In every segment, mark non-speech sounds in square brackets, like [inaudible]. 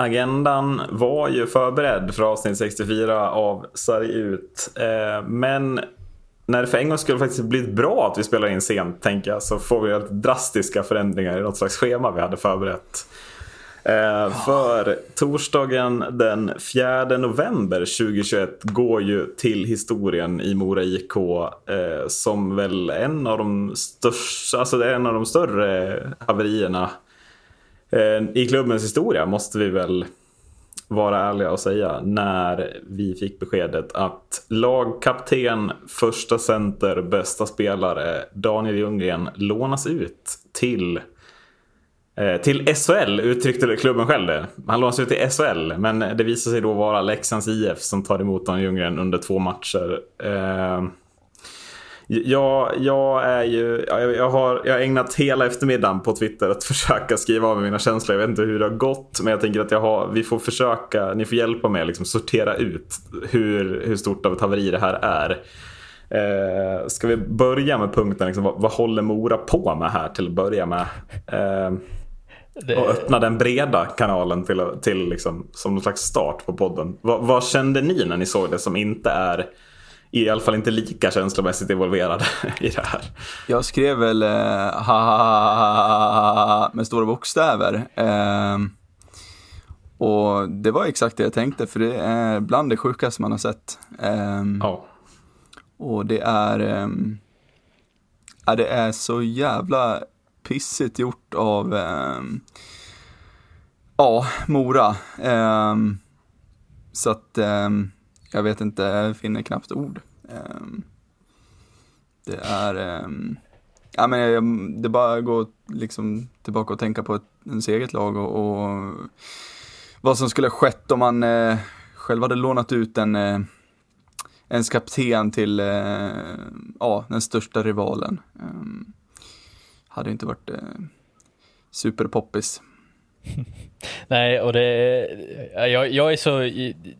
Agendan var ju förberedd för avsnitt 64 av Sarg ut. Eh, men när det för en gång skulle faktiskt blivit bra att vi spelar in sent, tänker jag, så får vi drastiska förändringar i något slags schema vi hade förberett. Eh, för torsdagen den 4 november 2021 går ju till historien i Mora IK eh, som väl en av de största, alltså det är en av de större haverierna Eh, i klubbens historia måste vi väl vara ärliga och säga när vi fick beskedet att lagkapten, första center, bästa spelare Daniel Ljunggren lånas ut till eh, till SHL uttryckte klubben själv det. Han lånas ut till SHL, men det visar sig då vara Leksands IF som tar emot Daniel Ljunggren under två matcher. Eh, jag, jag, är ju, jag, har, jag har ägnat hela eftermiddagen på Twitter att [laughs] försöka skriva av mina känslor. Jag vet inte hur det har gått, men jag tänker att jag har, vi får försöka, ni får hjälpa mig att liksom sortera ut hur, hur stort av ett haveri det här är. Eh, ska vi börja med punkten, liksom, vad, vad håller Mora på med här till att börja med? Eh, det... Och öppna den breda kanalen till, till liksom, som någon slags start på podden. Vad, vad, kände ni när ni såg det som inte är i alla fall inte lika känslomässigt involverade i det här? Jag skrev väl eh, ha, ha, ha, med stora bokstäver. Eh, och det var exakt det jag tänkte, för det är bland det sjukaste man har sett. Eh, oh. Och det är, eh, ja, det är så jävla pissigt gjort av, eh, ja, Mora. Eh, så att eh, jag vet inte, jag finner knappt ord. Ehm, det är, ehm, ja men jag, det bara går liksom tillbaka och tänka på ett, ens eget lag och, och vad som skulle ha skett om man eh, själv hade lånat ut en eh, ens kapten till eh, ja, den största rivalen. Ehm, hade inte varit superpoppis. [laughs] Nej, och det är, jag, jag är så,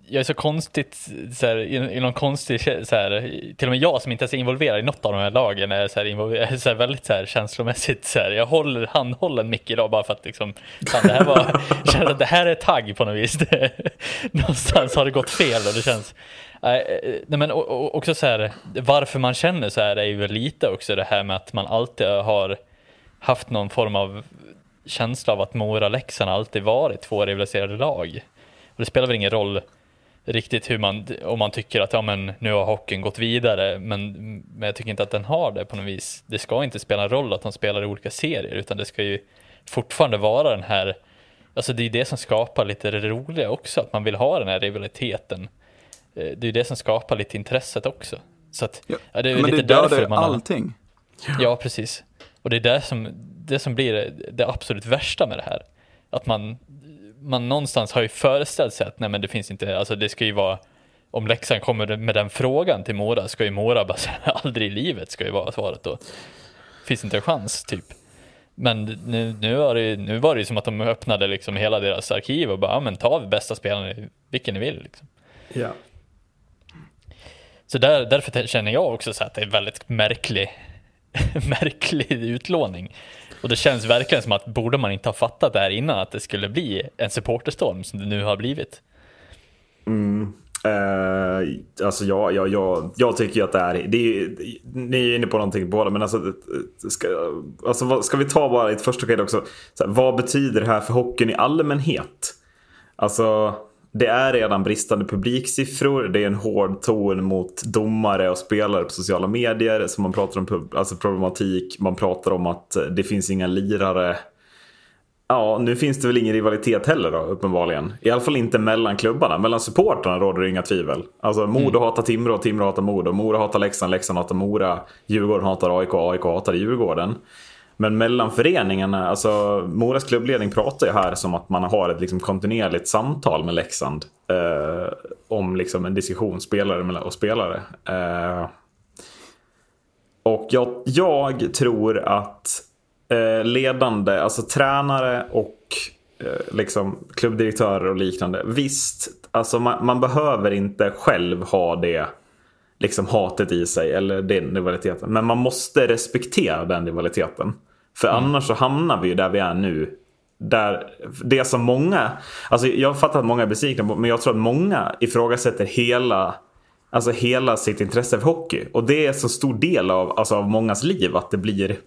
jag är så konstigt, så här, i, i någon konstig, så här, till och med jag som inte ens är involverad i något av de här lagen är, så här, [laughs] så här, väldigt så här, känslomässigt, så här, jag håller handhållen mycket idag bara för att liksom, fan, det här var, [laughs] känns att det här är tagg på något vis. Det, någonstans har det gått fel och det känns, nej, eh, men också så här, varför man känner så här är ju lite också det här med att man alltid har haft någon form av känsla av att Mora-Leksand alltid varit två rivaliserade lag. Och det spelar väl ingen roll riktigt hur man, om man tycker att ja, men, nu har hockeyn gått vidare, men, men jag tycker inte att den har det på något vis. Det ska inte spela en roll att de spelar i olika serier, utan det ska ju fortfarande vara den här, alltså det är det som skapar lite det roliga också, att man vill ha den här rivaliteten. Eh, det är det som skapar lite intresset också. Så att, ja, det är men lite det dödar man allting. Ja, precis. Och det är det som, det som blir det absolut värsta med det här. Att man, man någonstans har ju föreställt sig att nej men det finns inte, alltså det ska ju vara om Leksand kommer med den frågan till Mora ska ju Mora bara säga [laughs] aldrig i livet ska ju vara svaret då. Finns inte en chans typ. Men nu, nu, var det, nu var det ju som att de öppnade liksom hela deras arkiv och bara, ja men ta bästa spelarna, vilken ni vill. Liksom. Ja. Så där, därför känner jag också så att det är väldigt märklig [laughs] märklig utlåning. Och det känns verkligen som att borde man inte ha fattat det här innan att det skulle bli en supporterstorm som det nu har blivit. Mm. Uh, alltså jag, jag, jag, jag tycker att det är, det är, ni är inne på någonting båda men alltså, ska, alltså ska vi ta bara ett första skede också. Så här, vad betyder det här för hockeyn i allmänhet? Alltså det är redan bristande publiksiffror. Det är en hård ton mot domare och spelare på sociala medier. Så man pratar om alltså problematik. Man pratar om att det finns inga lirare. Ja, nu finns det väl ingen rivalitet heller då, uppenbarligen. I alla fall inte mellan klubbarna. Mellan supportrarna råder det inga tvivel. Alltså Modo mm. hatar Timrå, Timrå hatar Modo. Mora hatar Leksand, Leksand hatar Mora. Djurgården hatar AIK, AIK hatar Djurgården. Men mellan föreningarna, alltså Moras klubbledning pratar ju här som att man har ett liksom kontinuerligt samtal med Leksand. Eh, om liksom en diskussion spelare och spelare. Eh, och jag, jag, tror att eh, ledande, alltså tränare och eh, liksom klubbdirektörer och liknande. Visst, alltså man, man, behöver inte själv ha det liksom hatet i sig eller den rivaliteten. Men man måste respektera den rivaliteten. För mm. annars så hamnar vi ju där vi är nu där det som många, alltså jag fattar att många är besvikna men jag tror att många ifrågasätter hela Alltså hela sitt intresse för hockey. Och det är så stor del av, alltså av mångas liv att det blir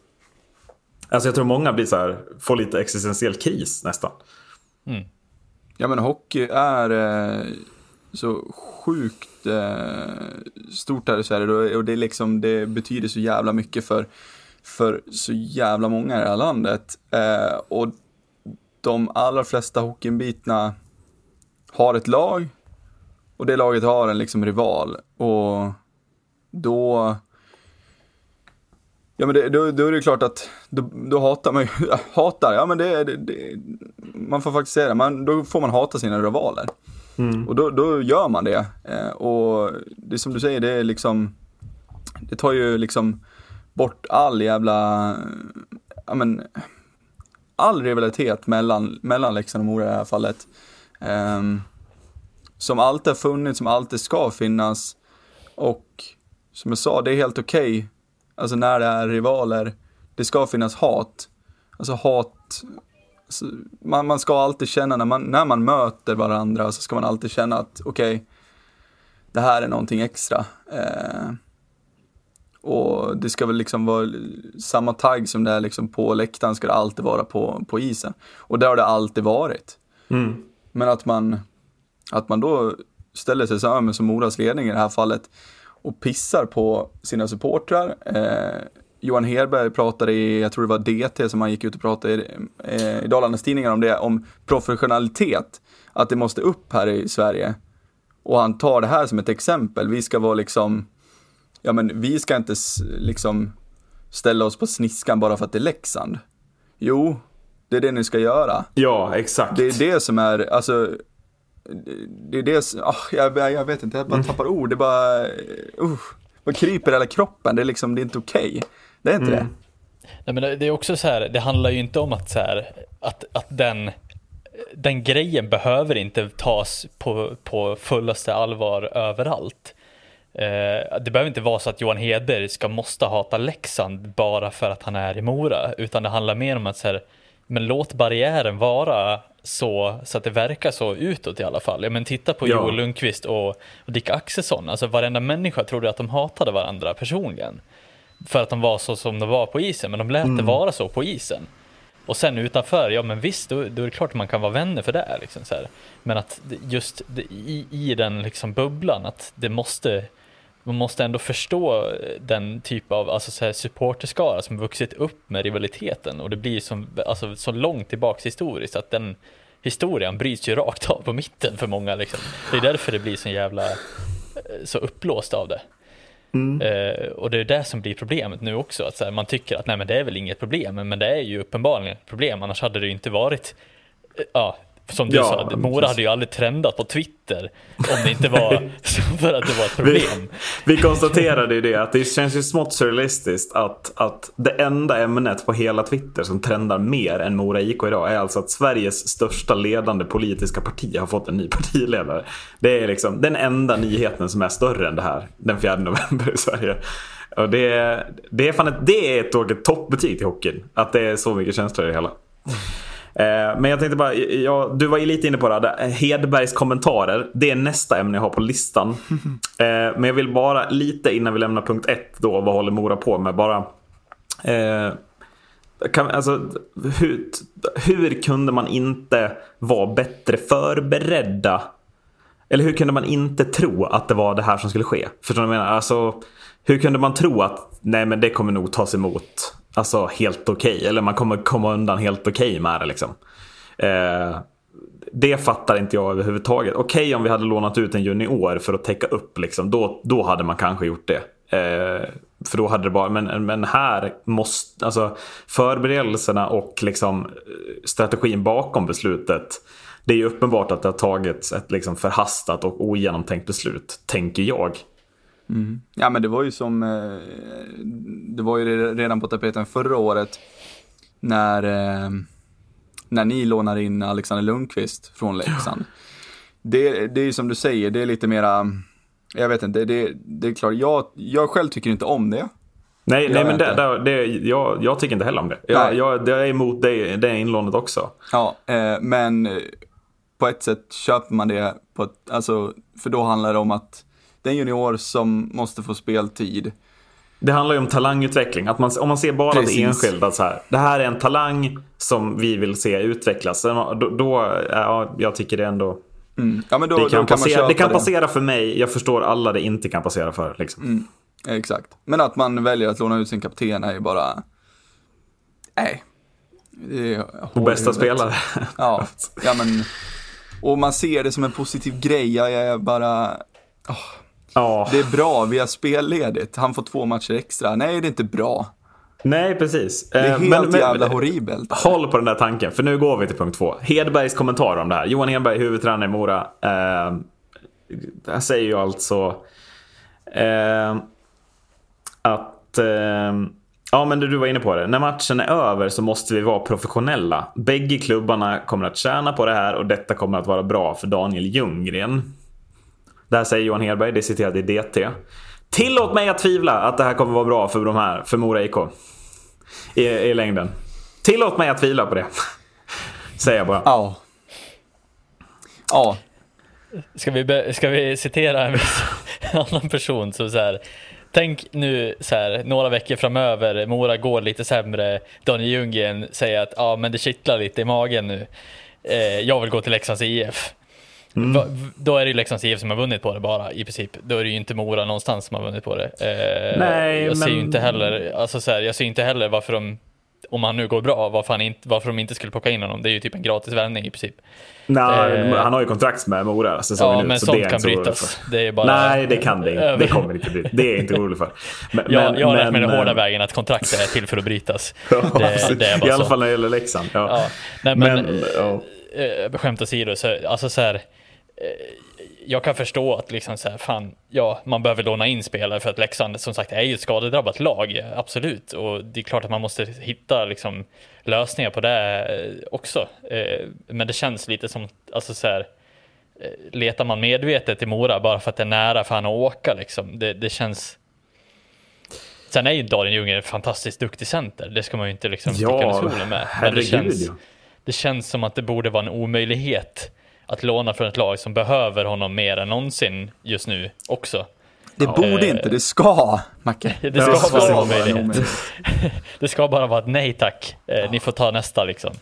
Alltså jag tror många blir så här, får lite existentiell kris nästan. Mm. Ja men hockey är eh, så sjukt eh, stort här i Sverige och det, är liksom, det betyder så jävla mycket för, för så jävla många i det här landet. Eh, och de allra flesta hockeyinbitna har ett lag och det laget har en liksom rival och då Ja men det, då, då, är det klart att då, då hatar man ju, [laughs] hatar, ja men det, det, det, man får faktiskt säga det, man, då får man hata sina rivaler. Mm. Och då, då gör man det. Eh, och det är som du säger, det är liksom, det tar ju liksom bort all jävla, ja men, all rivalitet mellan, mellan Leksand och Mora i det här fallet. Um, som alltid har funnits, som alltid ska finnas. Och som jag sa, det är helt okej okay Alltså när det är rivaler, det ska finnas hat. Alltså hat, alltså, man, man ska alltid känna när man, när man möter varandra så ska man alltid känna att okej, okay, det här är någonting extra. Uh, och det ska väl liksom vara samma tagg som det är liksom på läktaren ska det alltid vara på, på isen. Och det har det alltid varit. Mm. Men att man, att man då ställer sig så här, som Moras ledning i det här fallet, och pissar på sina supportrar. Eh, Johan Hedberg pratade i, jag tror det var DT som han gick ut och pratade i, eh, i Dalarnas tidningar om det, om professionalitet. Att det måste upp här i Sverige. Och han tar det här som ett exempel. Vi ska vara liksom, ja men vi ska inte liksom ställa oss på sniskan bara för att det är Leksand. Jo, det är det ni ska göra. Ja, exakt. Det är det som är, alltså det är det, oh, jag, jag vet inte, jag bara mm. tappar ord. Det bara, uh, vad kryper i hela kroppen. Det är liksom, det är inte okej. Okay. Det är inte mm. det. Nej men det är också så här, det handlar ju inte om att så här, att, att den, den grejen behöver inte tas på, på fullaste allvar överallt. Eh, det behöver inte vara så att Johan Hedberg ska måste hata Leksand bara för att han är i Mora, utan det handlar mer om att så här, men låt barriären vara så, så att det verkar så utåt i alla fall. Ja, men titta på ja. Joel Lundqvist och, och Dick Axelsson. Alltså varenda människa trodde att de hatade varandra personligen. För att de var så som de var på isen, men de lät mm. det vara så på isen. Och sen utanför, ja men visst, då, då är det klart att man kan vara vänner för det. Liksom, så här. Men att just i, i den liksom bubblan, att det måste man måste ändå förstå den typ av alltså så här, supporterskara som vuxit upp med rivaliteten och det blir som, alltså, så långt tillbaks historiskt att den historien bryts ju rakt av på mitten för många liksom. Det är därför det blir så jävla eh, så uppblåst av det. Mm. Uh, och det är det som blir problemet nu också, att här, man tycker att nej men det är väl inget problem, men det är ju uppenbarligen ett problem, annars hade det ju inte varit uh, ja, som du ja, sa, Mora hade ju aldrig trendat på Twitter om det inte var [laughs] för att det var ett problem. Vi, vi konstaterade ju det att det känns ju smått surrealistiskt att, att det enda ämnet på hela Twitter som trendar mer än Mora IK idag är alltså att Sveriges största ledande politiska parti har fått en ny [laughs] partiledare. Det är liksom den enda nyheten som är större än det här den 4 november i Sverige. Och det, det, är fan ett, det är ett, ett toppbetyg till hockeyn. Att det är så mycket känslor i det hela. Eh, men jag tänkte bara, ja, du var ju lite inne på det. Hedbergs kommentarer. Det är nästa ämne jag har på listan. [laughs] Eh, men jag vill bara lite innan vi lämnar punkt ett då, vad håller Mora på med? Bara... Eh, kan, alltså, hur, hur kunde man inte vara bättre förberedda? Eller hur kunde man inte tro att det var det här som skulle ske? Förstår du vad jag menar? Alltså, hur kunde man tro att nej men det kommer nog tas emot alltså, helt okej. Okay. Eller man kommer komma undan helt okej okay med det liksom. Eh, det fattar inte jag överhuvudtaget. Okej okay, om vi hade lånat ut en junior för att täcka upp liksom. Då, då hade man kanske gjort det. Eh, för då hade det bara, men, men här måste, alltså förberedelserna och liksom strategin bakom beslutet. Det är ju uppenbart att det har tagits ett liksom förhastat och ogenomtänkt beslut, tänker jag. Mm. Ja men det var ju som, eh, det var ju redan på tapeten förra året när, eh, när ni lånar in Alexander Lundqvist från Leksand. Ja. Det, det är ju som du säger, det är lite mera, jag vet inte, det, det är klart, jag, jag själv tycker inte om det. Nej, nej jag men det, det, det, jag, jag tycker inte heller om det. Jag, Nej. jag, jag är emot det, det inlånet också. Ja, eh, men eh, på ett sätt köper man det på ett, alltså, för då handlar det om att det är en junior som måste få speltid. Det handlar ju om talangutveckling. Att man, om man ser bara Precis. det enskilda så här. Det här är en talang som vi vill se utvecklas. Då, då ja, jag tycker det ändå... Mm. Ja, men då, Det då kan, kan passera, det kan passera för mig. Jag förstår alla det inte kan passera för. Liksom. Mm. Exakt. Men att man väljer att låna ut sin kapten är ju bara... Nej. Det är Och bästa spelare. Ja, ja men... Och man ser det som en positiv grej. Jag är bara... ja. Det är bra, vi har spelledigt. Han får två matcher extra. Nej, det är inte bra. Nej, precis. Det är Eh, helt men- men- jävla horribelt. Håll på den där tanken, för nu går vi till punkt två. Hedbergs kommentar om det här. Johan Hedberg, huvudtränare i Mora. Eh, här säger ju alltså eh, att... Eh, ja, men du var inne på det. När matchen är över så måste vi vara professionella. Bägge klubbarna kommer att tjäna på det här och detta kommer att vara bra för Daniel Ljunggren. Det här säger Johan Hedberg, det är citerat i DT. Tillåt mig att tvivla att det här kommer vara bra för de här, för Mora IK. I, i längden. Tillåt mig att tvivla på det. [laughs] Säger jag bara. Ja. Ja, Ska vi, ska vi citera en viss annan person som så här Tänk nu så här, några veckor framöver, Mora går lite sämre, Daniel Ljunggren säger att ja men det kittlar lite i magen nu. Eh, jag vill gå till Leksands IF. V- då är det ju Leksands IF som har vunnit på det bara i princip. Då är det ju inte Mora någonstans som har vunnit på det. Eh, Nej, jag ser ju men- inte heller, alltså så här, jag ser inte heller varför de om han nu går bra, varför, han inte, varför de inte skulle plocka in honom. Det är ju typ en gratis värvning i princip. Nej, Eh, han har ju kontrakt med Mora säsongen Ja, ut. men så sånt det kan brytas. Det är bara... Nej, det kan det inte. Det kommer inte bli. Det är jag inte orolig för. Men, Jag, jag har lärt mig den men, hårda eh, vägen att kontraktet är till för att brytas. [laughs] Ja, Det, det är bara I alla så. fall när det gäller Leksand. Ja. Ja. Nej, men, Men, ja. eh, skämt åsido, så, alltså så här, jag kan förstå att liksom så här, fan, ja, man behöver låna in spelare för att Leksand som sagt är ju ett skadedrabbat lag, absolut. Och det är klart att man måste hitta liksom, lösningar på det eh, också. Eh, Men det känns lite som, alltså så här, eh, letar man medvetet i Mora bara för att det är nära för han att åka liksom. Det, det känns... Sen är ju Daniel Ljunggren en fantastiskt duktig center, det ska man ju inte liksom sticka Ja, under stolen med. Men det känns, det känns som att det borde vara en omöjlighet att låna från ett lag som behöver honom mer än någonsin just nu också. det borde eh, inte, det ska, Macke. [laughs] Det ska Ja, vara en vara omöjlighet. [laughs] Det ska bara vara ett nej tack, eh, ni får ta nästa liksom.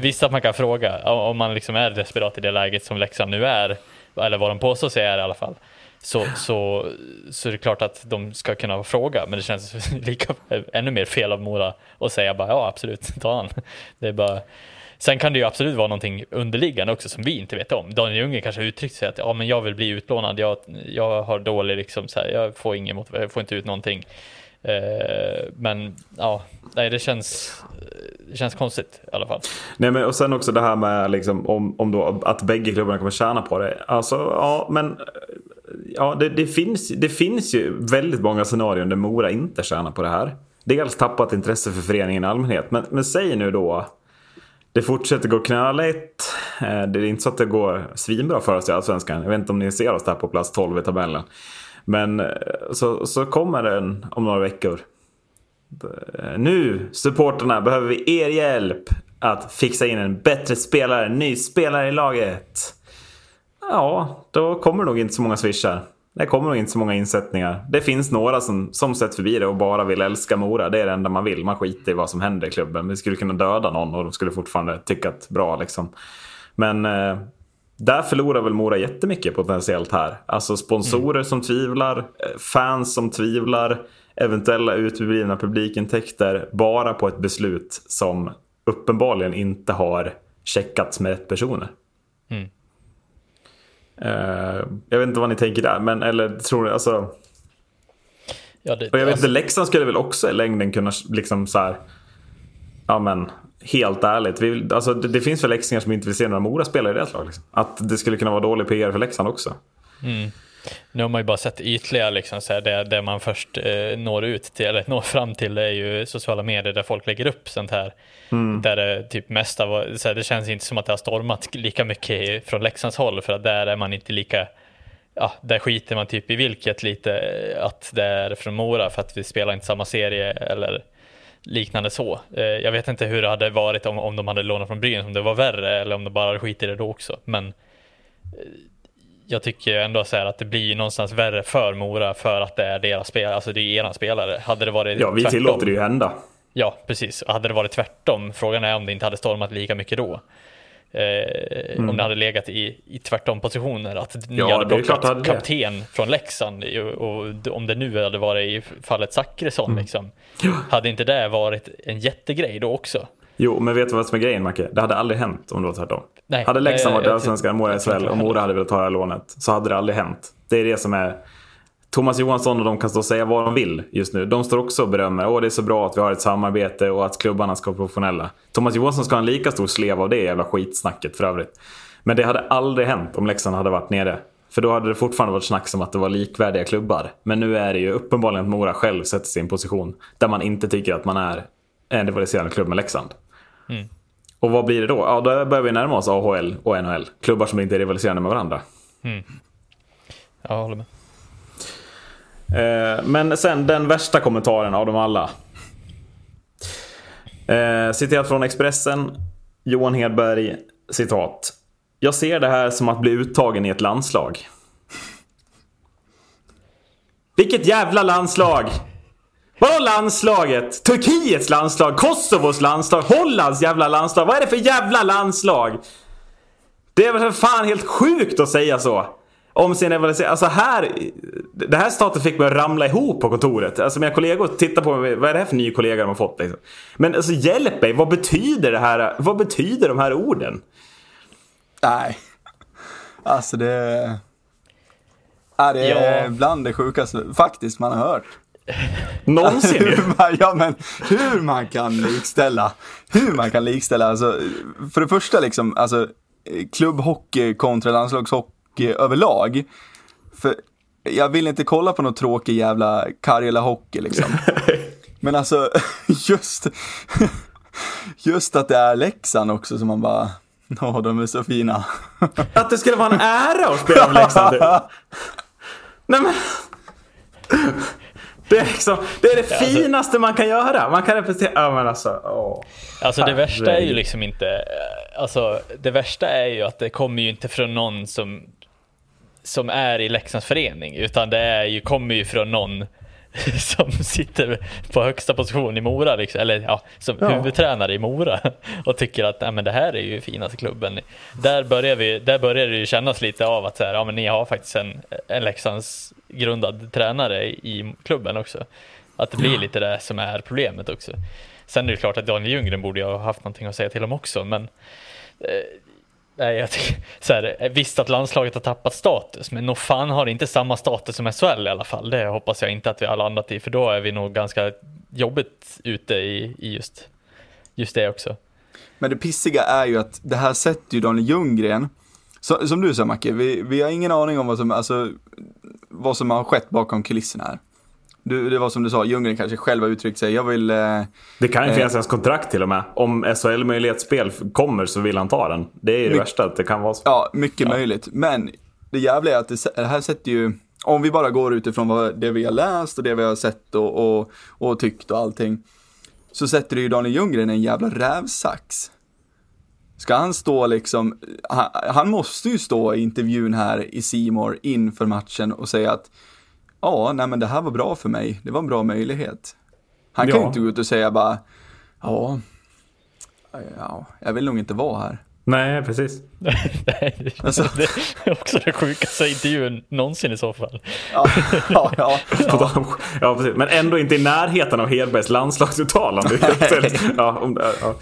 Visst att man kan fråga, om om man liksom är desperat i det läget som Leksand nu är, eller vad de påstår sig är i alla fall, så, så, så är det klart att de ska kunna fråga, men det känns [laughs] lika, ännu mer fel av Mora att säga bara ja absolut, ta han. Det är bara, sen kan det ju absolut vara någonting underliggande också som vi inte vet om. Daniel Ljunggren kanske har uttryckt sig att ja, men jag vill bli utlånad, jag, jag har dålig liksom, så här, jag får ingen mot, jag får inte ut någonting. Eh, men ja, nej det känns, det känns konstigt i alla fall. Nej, men, och sen också det här med liksom, om, om då, att bägge klubbarna kommer tjäna på det. Alltså, ja, men ja, det, det, finns, det finns ju väldigt många scenarion där Mora inte tjänar på det här. Dels tappat intresse för föreningen i allmänhet. Men, men säg nu då det fortsätter gå knöligt. Eh, det är inte så att det går svinbra för oss i Allsvenskan. Jag vet inte om ni ser oss där på plats 12 i tabellen. Men eh, så, så kommer den om några veckor. Eh, nu, supporterna, behöver vi er hjälp att fixa in en bättre spelare, en ny spelare i laget. Ja, då kommer det nog inte så många swishar. Det kommer nog inte så många insättningar. Det finns några som, som sett förbi det och bara vill älska Mora. Det är det enda man vill. Man skiter i vad som händer i klubben. Vi skulle kunna döda någon och de skulle fortfarande tycka att bra liksom. Men eh, där förlorar väl Mora jättemycket potentiellt här. Alltså sponsorer som tvivlar, eh, fans som tvivlar, eventuella uteblivna publikintäkter bara på ett beslut som uppenbarligen inte har checkats med rätt personer. Mm. Eh, jag vet inte vad ni tänker där, men eller tror ni alltså... Ja, det, Och jag vet alltså, inte, Leksand skulle väl också i längden kunna liksom så här... Ja men, helt ärligt. Vi, alltså, det, det finns väl leksingar som inte vill se några Mora-spelare i deras lag. Liksom. Att det skulle kunna vara dålig PR för Leksand också. mm. Nu har man ju bara sett ytliga, liksom, så här, det, det man först eh, når ut till, eller når fram till, är ju sociala medier där folk lägger upp sånt här. Där det typ mest av, så här, det känns inte som att det har stormat lika mycket från Leksands håll, för att där är man inte lika ja, där skiter man typ i vilket lite att det är från Mora för att vi spelar inte samma serie eller liknande så. Eh, jag vet inte hur det hade varit om, om de hade lånat från Brynäs, om det var värre eller om de bara hade skitit i det då också. Men eh, jag tycker ändå så här att det blir någonstans värre för Mora för att det är deras spelare, alltså det är eran spelare. Hade det varit Ja, vi tvärtom, tillåter det ju hända. Ja, precis. Hade det varit tvärtom, frågan är om det inte hade stormat lika mycket då. Eh, Mm. Om det hade legat i, i tvärtom positioner, att ni Ja, hade det hade kapten från Leksand och, och om det nu hade varit i fallet Zachrisson Mm. liksom. Hade inte det varit en jättegrej då också? Jo, men vet du vad som är grejen Macke? Det hade aldrig hänt om det var tvärtom. Nej, hade Leksand varit allsvenskan, Mora SHL och Mora hade velat ta det här lånet så hade det aldrig hänt. Det är det som är... Thomas Johansson och de kan stå och säga vad de vill just nu. De står också och berömmer. Åh, det är så bra att vi har ett samarbete och att klubbarna ska vara professionella. Thomas Johansson ska ha en lika stor slev av det jävla skitsnacket för övrigt. Men det hade aldrig hänt om Leksand hade varit nere. För då hade det fortfarande varit snack som att det var likvärdiga klubbar. Men nu är det ju uppenbarligen att Mora själv sätter sig i en position där man inte tycker att man är en rivaliserande klubb med Leksand. Och vad blir det då? Ja, då börjar vi närma oss AHL och NHL. Klubbar som inte är rivaliserande med varandra. Jag håller med. Eh, men sen den värsta kommentaren av dem alla. Eh, citerat från Expressen. Johan Hedberg, citat. Jag ser det här som att bli uttagen i ett landslag. Vilket jävla landslag! Vadå landslaget? Turkiets landslag? Kosovos landslag? Hollands jävla landslag? Vad är det för jävla landslag? Det är väl för fan helt sjukt att säga så. Om sin rivalisering. Alltså här. Det här staten fick mig att ramla ihop på kontoret. Alltså mina kollegor tittar på mig. Vad är det här för ny kollega de har fått? Liksom? Men alltså hjälp mig. Vad betyder det här? Vad betyder de här orden? Nej. Alltså det... Ja, det är Ja. bland det sjukaste faktiskt man har hört. Någonsin hur man, ja men hur man kan likställa, hur man kan likställa, alltså för det första liksom, alltså klubbhockey kontra landslagshockey överlag. För jag vill inte kolla på något tråkig jävla Karjala hockey liksom. [laughs] Men alltså [laughs] just, just att det är Leksand också som man bara, ja de är så fina. [laughs] Att det skulle vara en ära att spela med Leksand. typ. Nej men. Det är, liksom, det, är det alltså- finaste man kan göra. Man kan representera. Ja men alltså. Åh. Alltså det värsta är ju liksom inte, eh, alltså det värsta är ju att det kommer ju inte från någon som, som är i Leksands förening, utan det är ju, kommer ju från någon [laughs] som sitter på högsta position i Mora, liksom, eller ja, som Ja. huvudtränare i Mora [laughs] och tycker att men det här är ju finaste klubben. Där börjar, vi, där börjar det ju kännas lite av att så här, ja, men ni har faktiskt en, en Leksands grundad tränare i klubben också. Att det blir lite det som är problemet också. Sen är det klart att Daniel Ljunggren borde ha haft någonting att säga till om också, men eh, Nej, jag tycker, [laughs] så här, visst att landslaget har tappat status, men nog fan har det inte samma status som SHL i alla fall. Det hoppas jag inte att vi har landat i, för då är vi nog ganska jobbigt ute i, i just, just det också. Men det pissiga är ju att det här sätter ju Daniel Ljunggren, så, som du sa Macke, vi, vi har ingen aning om vad som, alltså, vad som har skett bakom kulisserna här. Du, det var som du sa, Ljunggren kanske själv har uttryckt sig, jag vill, eh, Det kan ju Eh. finnas ens kontrakt till och med. Om SHL-möjlighetsspel kommer så vill han ta den. Det är ju det värsta, att det kan vara så. ja, mycket möjligt. Men det jävliga är att det, det här sätter ju, om vi bara går utifrån vad, det vi har läst och det vi har sett och, och, och tyckt och allting, så sätter det ju Daniel Ljunggren en jävla rävsax. Ska han stå liksom, han, han måste ju stå i intervjun här i Simor inför matchen och säga att ja, nej men det här var bra för mig, det var en bra möjlighet. Han kan ju Ja. inte gå ut och säga bara, ja, ja, jag vill nog inte vara här. Nej, precis. [laughs] Nej, Alltså- Det är också den sjukaste intervjun någonsin i så fall. Ja, ja, ja. [laughs] Om- Ja, precis. Men ändå inte i närheten av Hedbergs landslagsuttalande. ja, om, ja.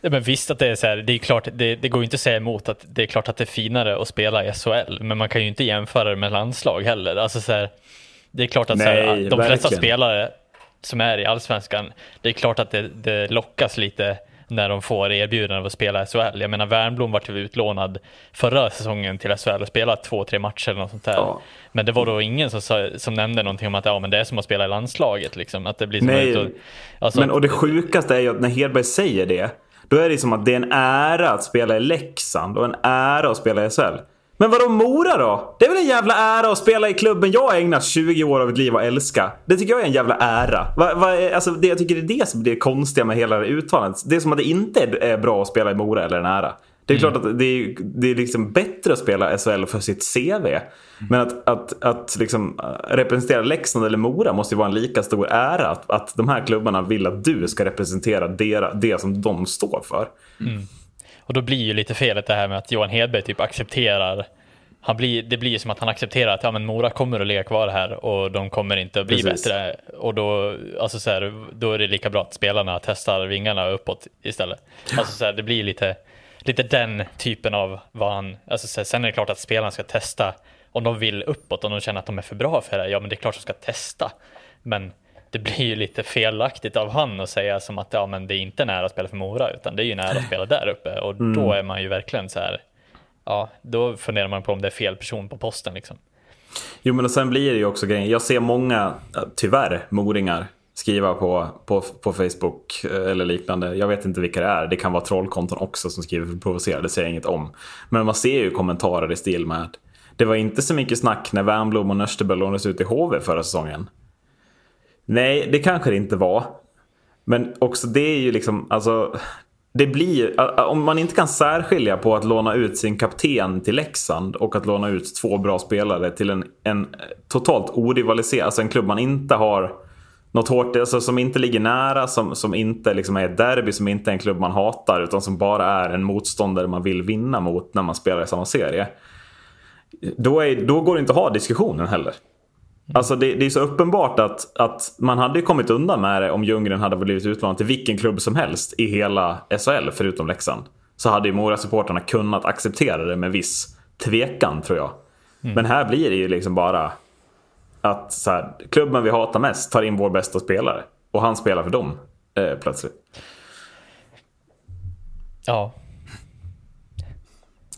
Ja, men visst att det är så här, det är klart, det, det går ju inte att säga emot att det är klart att det är finare att spela i SHL, men man kan ju inte jämföra det med landslag heller. Alltså så här, det är klart att så här, Nej, att de flesta spelare som är i allsvenskan, det är klart att det, det lockas lite när de får erbjudande av att spela i SHL. Jag menar Wernbloom vart ju utlånad förra säsongen till SHL och spelat två, tre matcher eller något sånt där. Ja. Men det var då ingen som, som nämnde någonting om att ja, men det är som att spela i landslaget. Liksom. Att det blir som Nej. att- alltså, Men och det sjukaste är ju att när Hedberg säger det, då är det som att det är en ära att spela i Leksand och en ära att spela i SHL. Men vadå Mora då? Det är väl en jävla ära att spela i klubben jag har ägnat 20 år av mitt liv att älska. Det tycker jag är en jävla ära. Va, va, alltså, det, jag tycker det är det som är det konstiga med hela det uttalandet. Det är som att det inte är bra att spela i Mora eller en ära. Det är mm. klart att det är, det är liksom bättre att spela SHL för sitt CV. Men att, att, att liksom representera Leksand eller Mora måste ju vara en lika stor ära. Att, att de här klubbarna vill att du ska representera det, det som de står för. Mm. Och då blir ju lite felet det här med att Johan Hedberg typ accepterar han blir, det blir som att han accepterar att ja, men Mora kommer att ligga kvar här och de kommer inte att bli Precis. bättre. Och då, alltså så här, då är det lika bra att spelarna testar vingarna uppåt istället. Alltså så här, det blir lite, lite den typen av vad han, alltså sen är det klart att spelarna ska testa om de vill uppåt, om de känner att de är för bra för det, ja men det är klart att de ska testa. Men det blir ju lite felaktigt av han att säga som att ja, men det är inte nära att spela för Mora utan det är ju nära att spela där uppe och mm. då är man ju verkligen så här. Ja, då funderar man på om det är fel person på posten liksom. Jo, men och sen blir det ju också grejen. Jag ser många, tyvärr, moringar skriva på, på, på Facebook eh, eller liknande. Jag vet inte vilka det är. Det kan vara trollkonton också som skriver för att provocera. Det säger jag inget om. Men man ser ju kommentarer i stil med att det var inte så mycket snack när Wernbloom och Nösterberg lånades ut i HV förra säsongen. Nej, det kanske det inte var. Men också det är ju liksom, alltså. Det blir, om man inte kan särskilja på att låna ut sin kapten till Leksand och att låna ut två bra spelare till en, en totalt orivaliserad, alltså en klubb man inte har något hårt, alltså som inte ligger nära, som, som inte liksom är ett derby, som inte är en klubb man hatar utan som bara är en motståndare man vill vinna mot när man spelar i samma serie. Då, är, då går det inte att ha diskussionen heller. Alltså det, det, är så uppenbart att, att man hade kommit undan med det om Ljunggren hade blivit utlånad till vilken klubb som helst i hela SHL förutom Leksand. Så hade ju Mora-supportrarna kunnat acceptera det med viss tvekan tror jag. Mm. Men här blir det ju liksom bara att så här, klubben vi hatar mest tar in vår bästa spelare. Och han spelar för dem eh, plötsligt. Ja,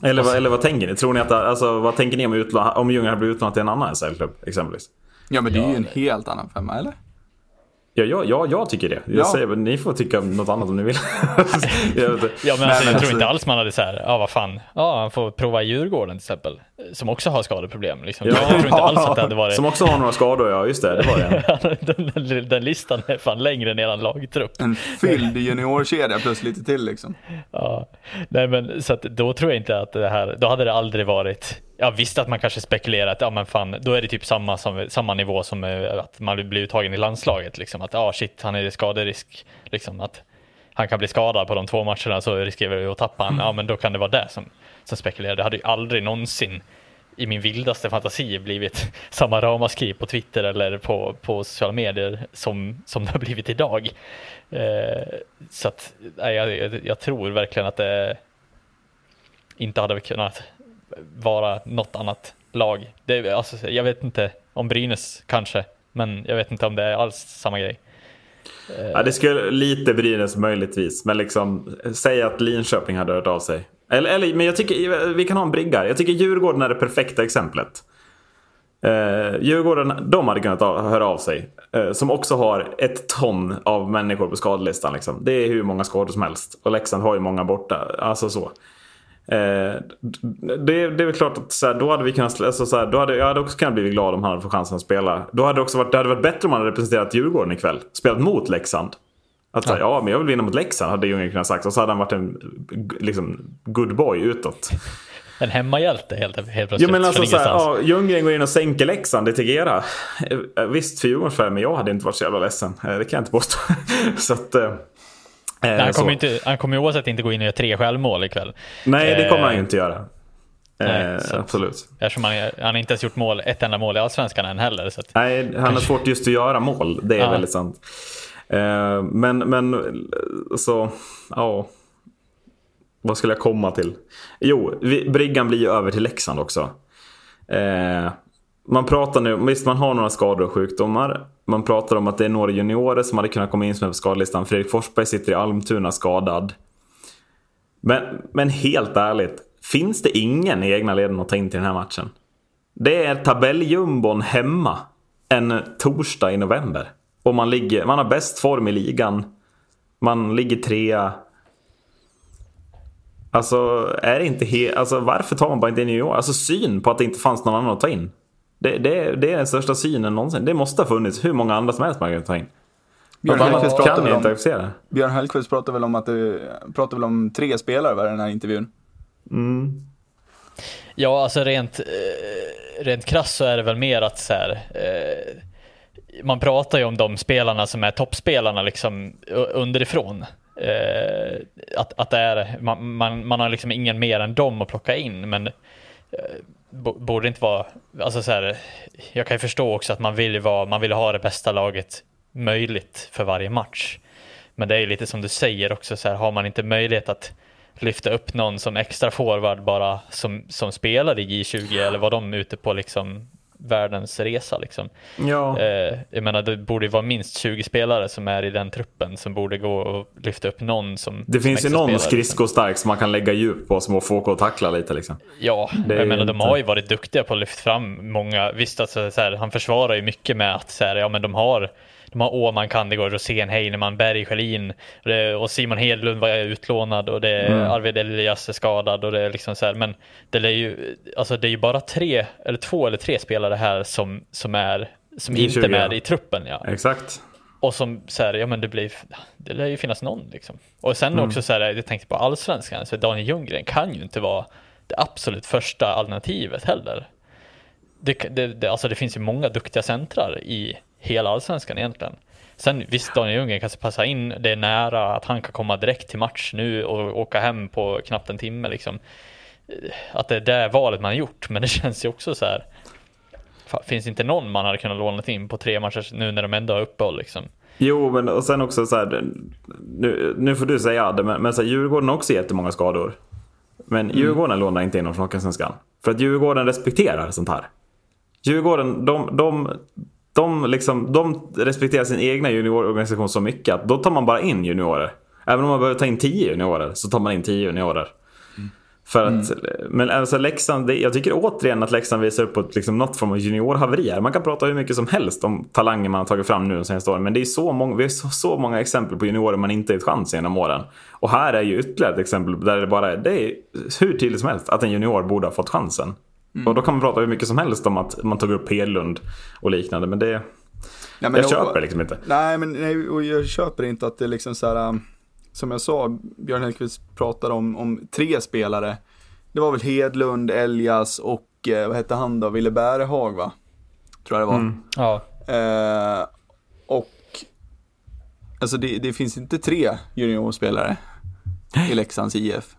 eller, eller vad tänker ni? Tror ni att, alltså, vad tänker ni om, om Ljungan blir utlånad till en annan SHL-klubb exempelvis? Ja men det är ju en helt annan femma eller? Ja, ja, ja, jag tycker det. Jag ja. säger, ni får tycka något annat om ni vill. [laughs] jag ja, men alltså, jag tror alltså... inte alls man hade så här, ja vad fan, ja han får prova Djurgården till exempel. Som också har skadeproblem. Liksom. Ja. Jag tror inte alls att det hade varit... Som också har några skador, ja just det, det var det. [laughs] den, den, den, listan är fan längre än eran lagtrupp. En fylld juniorkedja plus lite till liksom. Ja, nej men så att då tror jag inte att det här, då hade det aldrig varit jag visste att man kanske spekulerar att ja, men fan, då är det typ samma, som, samma nivå som eh, att man blir uttagen i landslaget. Liksom. Att ah, shit, han är i skaderisk. Liksom, att han kan bli skadad på de två matcherna så riskerar vi att tappa honom. Ja, men då kan det vara det som, som spekulerar. Det hade ju aldrig någonsin i min vildaste fantasi blivit [laughs] samma ramaskri på Twitter eller på, på sociala medier som, som det har blivit idag. Eh, så att nej, jag, jag, tror verkligen att det inte hade kunnat vara något annat lag. Det, alltså, jag vet inte om Brynäs kanske, men jag vet inte om det är alls samma grej. Ja, det skulle lite Brynäs möjligtvis, men liksom säg att Linköping hade hört av sig. Eller, eller, men jag tycker vi kan ha en brigga. Jag tycker Djurgården är det perfekta exemplet. Eh, Djurgården, de hade kunnat höra av sig. Eh, som också har ett ton av människor på skadelistan. Liksom. Det är hur många skador som helst. Och Leksand har ju många borta. Alltså så. Eh, det, det, är väl klart att så här, då hade vi kunnat, alltså, så här, då hade, jag hade också kunnat bli glad om han hade fått chansen att spela. Då hade det också varit, det hade varit bättre om han hade representerat Djurgården ikväll. Spelat mot Leksand. Att ja. ja, men jag vill vinna mot Leksand hade Ljunggren kunnat sagt. Och så hade han varit en liksom, good boy utåt. [laughs] En hemmahjälte helt, helt plötsligt. Jo men alltså så här, ja, Ljunggren går in och sänker Leksand i Tegera. Eh, visst för Djurgårdens men jag hade inte varit så jävla ledsen. Eh, det kan jag inte påstå. [laughs] så att, Nej, han, kommer inte, han kommer oavsett inte gå in och göra tre självmål ikväll. Nej, det kommer han ju inte göra. Nej, eh, absolut. Eftersom han, han har inte ens gjort mål, ett enda mål i Allsvenskan än heller. Så att, Nej, han har svårt just att göra mål. Det är ja. väldigt sant. Eh, men, men så, ja. Vad skulle jag komma till? Jo, vi, briggan blir ju över till Leksand också. Eh, man pratar nu, visst man har några skador och sjukdomar. Man pratar om att det är några juniorer som hade kunnat komma in som är på skadelistan. Fredrik Forsberg sitter i Almtuna skadad. Men, men helt ärligt, finns det ingen i egna leden att ta in till den här matchen? Det är tabelljumbon hemma en torsdag i november. Och man, ligger, man har bäst form i ligan. Man ligger trea. Alltså, är det inte he- alltså, varför tar man bara inte in junior? Alltså syn på att det inte fanns någon annan att ta in. Det, det, det är den största synen någonsin. Det måste ha funnits hur många andra som helst man kan ta in. Björn Hellkvist ni väl om. Björn väl att det, pratade väl om tre spelare var den här intervjun. Ja, alltså rent, eh, rent krasst så är det väl mer att så här, eh, man pratar ju om de spelarna som är toppspelarna liksom underifrån. Eh, att, att det är, man, man, man har liksom ingen mer än dem att plocka in, men borde inte vara, alltså så här, jag kan ju förstå också att man vill, vara, man vill ha det bästa laget möjligt för varje match. Men det är ju lite som du säger också, så här, har man inte möjlighet att lyfta upp någon som extra forward bara som, som spelar i J20 eller vad de är ute på liksom världens resa liksom. Ja. Eh, jag menar det borde ju vara minst 20 spelare som är i den truppen som borde gå och lyfta upp någon som Det som finns ju någon liksom. skridskostark som man kan lägga djup på som får få att tackla lite liksom. Ja, Det jag menar ju de inte- har ju varit duktiga på att lyfta fram många. Visst, alltså, så här, han försvarar ju mycket med att så här, ja, men de har de har Åman, Kandegård, Rosén, Heinemann, Berg, Schelin och Simon Hedlund var utlånad och det är Mm. Arvid Elias är skadad och det är liksom så här, men det är ju, alltså det är ju bara tre eller två eller tre spelare här som, som är som inte 20, är med i truppen. Ja. Exakt. Och som så här, ja men det blir, det lär ju finnas någon liksom. Och sen Mm. också så här, jag tänkte på allsvenskan, så Daniel Ljunggren kan ju inte vara det absolut första alternativet heller. Det, det, det, alltså det finns ju många duktiga centrar i hela allsvenskan egentligen. Sen visst, Daniel Ljunggren kanske passa in, det är nära att han kan komma direkt till match nu och åka hem på knappt en timme liksom. Att det är det valet man har gjort, men det [laughs] känns ju också så här. Finns inte någon man hade kunnat låna in på tre matcher nu när de ändå har uppehåll liksom? Jo, men och sen också så här. Nu, nu får du säga det, men, men så här, Djurgården har också jättemånga skador. Men Djurgården lånar inte in någon från Hockeyallsvenskan. För att Djurgården respekterar sånt här. Djurgården, de, de, de, liksom, de respekterar sin egna juniororganisation så mycket att då tar man bara in juniorer. Även om man behöver ta in 10 juniorer så tar man in 10 juniorer. För att, Men alltså Leksand, det, jag tycker återigen att Leksand visar upp ett, liksom, något form av juniorhaveri här. Man kan prata hur mycket som helst om talanger man har tagit fram nu de senaste åren. Men det är så många, vi har så, så många exempel på juniorer man inte gett chans genom åren. Och här är ju ytterligare ett exempel där det bara är, det är hur tydligt som helst att en junior borde ha fått chansen. Och då kan man prata hur mycket som helst om att man tog upp Hedlund och liknande. Men det, Nej, men jag och- köper liksom inte. Nej, men nej, och jag köper inte att det är liksom så här, um, som jag sa, Björn Hellkvist pratade om, om tre spelare. Det var väl Hedlund, Elias och eh, vad hette han då, Ville Bärehag va? Tror jag det var. Mm. Ja, Eh, och alltså det, det finns inte tre juniorspelare i Leksands IF.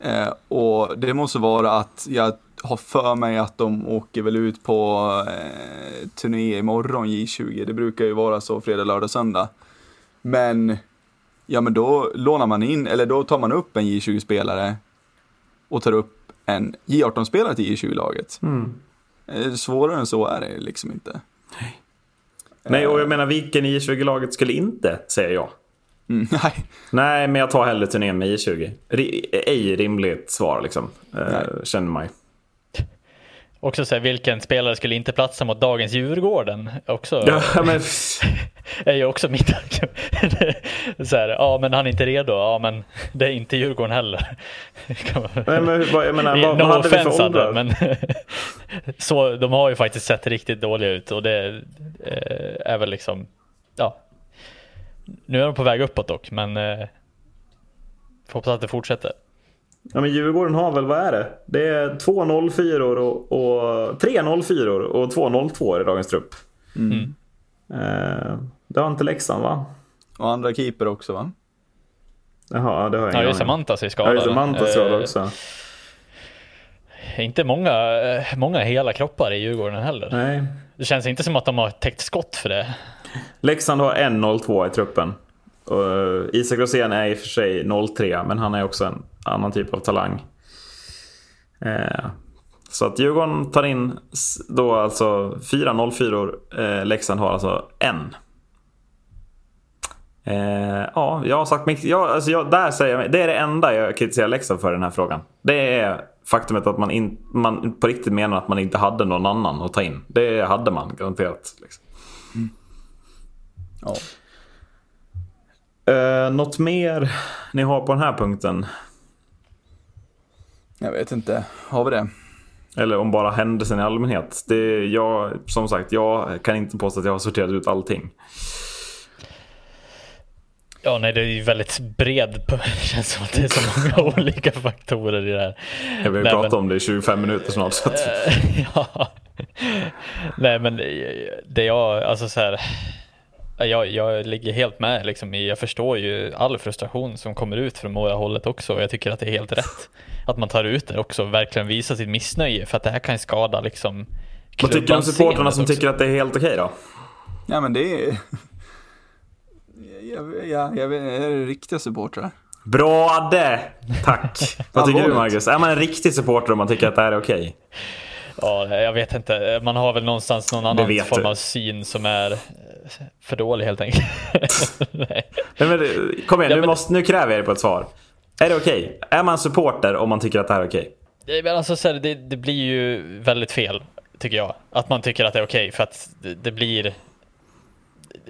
Eh, och det måste vara att jag har för mig att de åker väl ut på eh, turné imorgon J20. Det brukar ju vara så fredag, lördag, söndag. Men ja, men då lånar man in, eller då tar man upp en J20-spelare och tar upp en J18-spelare till J20-laget. Mm. Eh, Svårare än så är det liksom inte. Nej, och jag menar vilken i 20-laget skulle inte, säger jag. Mm, [laughs] nej, Nej, men jag tar hellre turnén med I20. Ri- ej rimligt svar liksom. Eh, känner mig. Också så här, vilken spelare skulle inte platsa mot dagens Djurgården? Också, Ja, men, [laughs] är ju också mitt [laughs] så här, ja men han är inte redo, ja men det är inte Djurgården heller. [laughs] Nej, men vad, jag menar, vad, no vad hade vi för åldrar? men så, de har ju faktiskt sett riktigt dåliga ut och det eh, är väl liksom, ja. Nu är de på väg uppåt dock, men eh, hoppas att det fortsätter. Ja, men Djurgården har väl, vad är det? Det är två 04 och, och tre 04 och två 02 i dagens trupp. Mm. Eh, det har inte Leksand va? och andra keeper också va? Jaha, det har jag Ja, just det, aning om. Mantas är Ja, skadad. just det. Mantas skadad Eh, också. Inte många, eh, många hela kroppar i Djurgården heller. Nej. Det känns inte som att de har täckt skott för det. Leksand har en 02 i truppen. Uh, Isak Rosén är i och för sig 03, men han är också en annan typ av talang. Uh, så att Djurgården tar in då alltså fyra 04 uh, eh, Leksand har alltså en. Uh, ja, jag har sagt mycket. Ja, alltså jag, där säger jag, det är det enda jag kritiserar Leksand för i den här frågan. Det är faktumet att man, in, man på riktigt menar att man inte hade någon annan att ta in. Det hade man garanterat. Liksom. Mm. Ja. Eh, något mer ni har på den här punkten? Jag vet inte, har vi det? Eller om bara händelsen i allmänhet. Det, jag, som sagt, jag kan inte påstå att jag har sorterat ut allting. Ja, nej, det är ju väldigt bred. [laughs] Det känns som att det är så många [laughs] olika faktorer i det här. Jag vill nej, prata men, om det i 25 minuter snart. Så att... [laughs] ja. Nej, men det jag, alltså så här. Jag, jag ligger helt med liksom jag förstår ju all frustration som kommer ut från Mora hållet också och jag tycker att det är helt rätt att man tar ut det också och verkligen visar sitt missnöje för att det här kan skada liksom Vad tycker du om supportrarna som också? tycker att det är helt okej då? Ja men det är Ja, [laughs] ja, jag vet, är det riktiga supportrar? Bra det! Tack! [laughs] Vad tycker du Marcus? Är man en riktig supporter om man tycker att det här är okej? Ja, jag vet inte. Man har väl någonstans någon annan form av syn som är för dålig helt enkelt. [laughs] Nej. Nej, men, kom igen, ja, nu, men... måste, nu kräver jag dig på ett svar. Är det okej? Okay? Är man supporter om man tycker att det här är okej? Okay? Alltså, det, det blir ju väldigt fel, tycker jag. Att man tycker att det är okej, okay, för att det, det, blir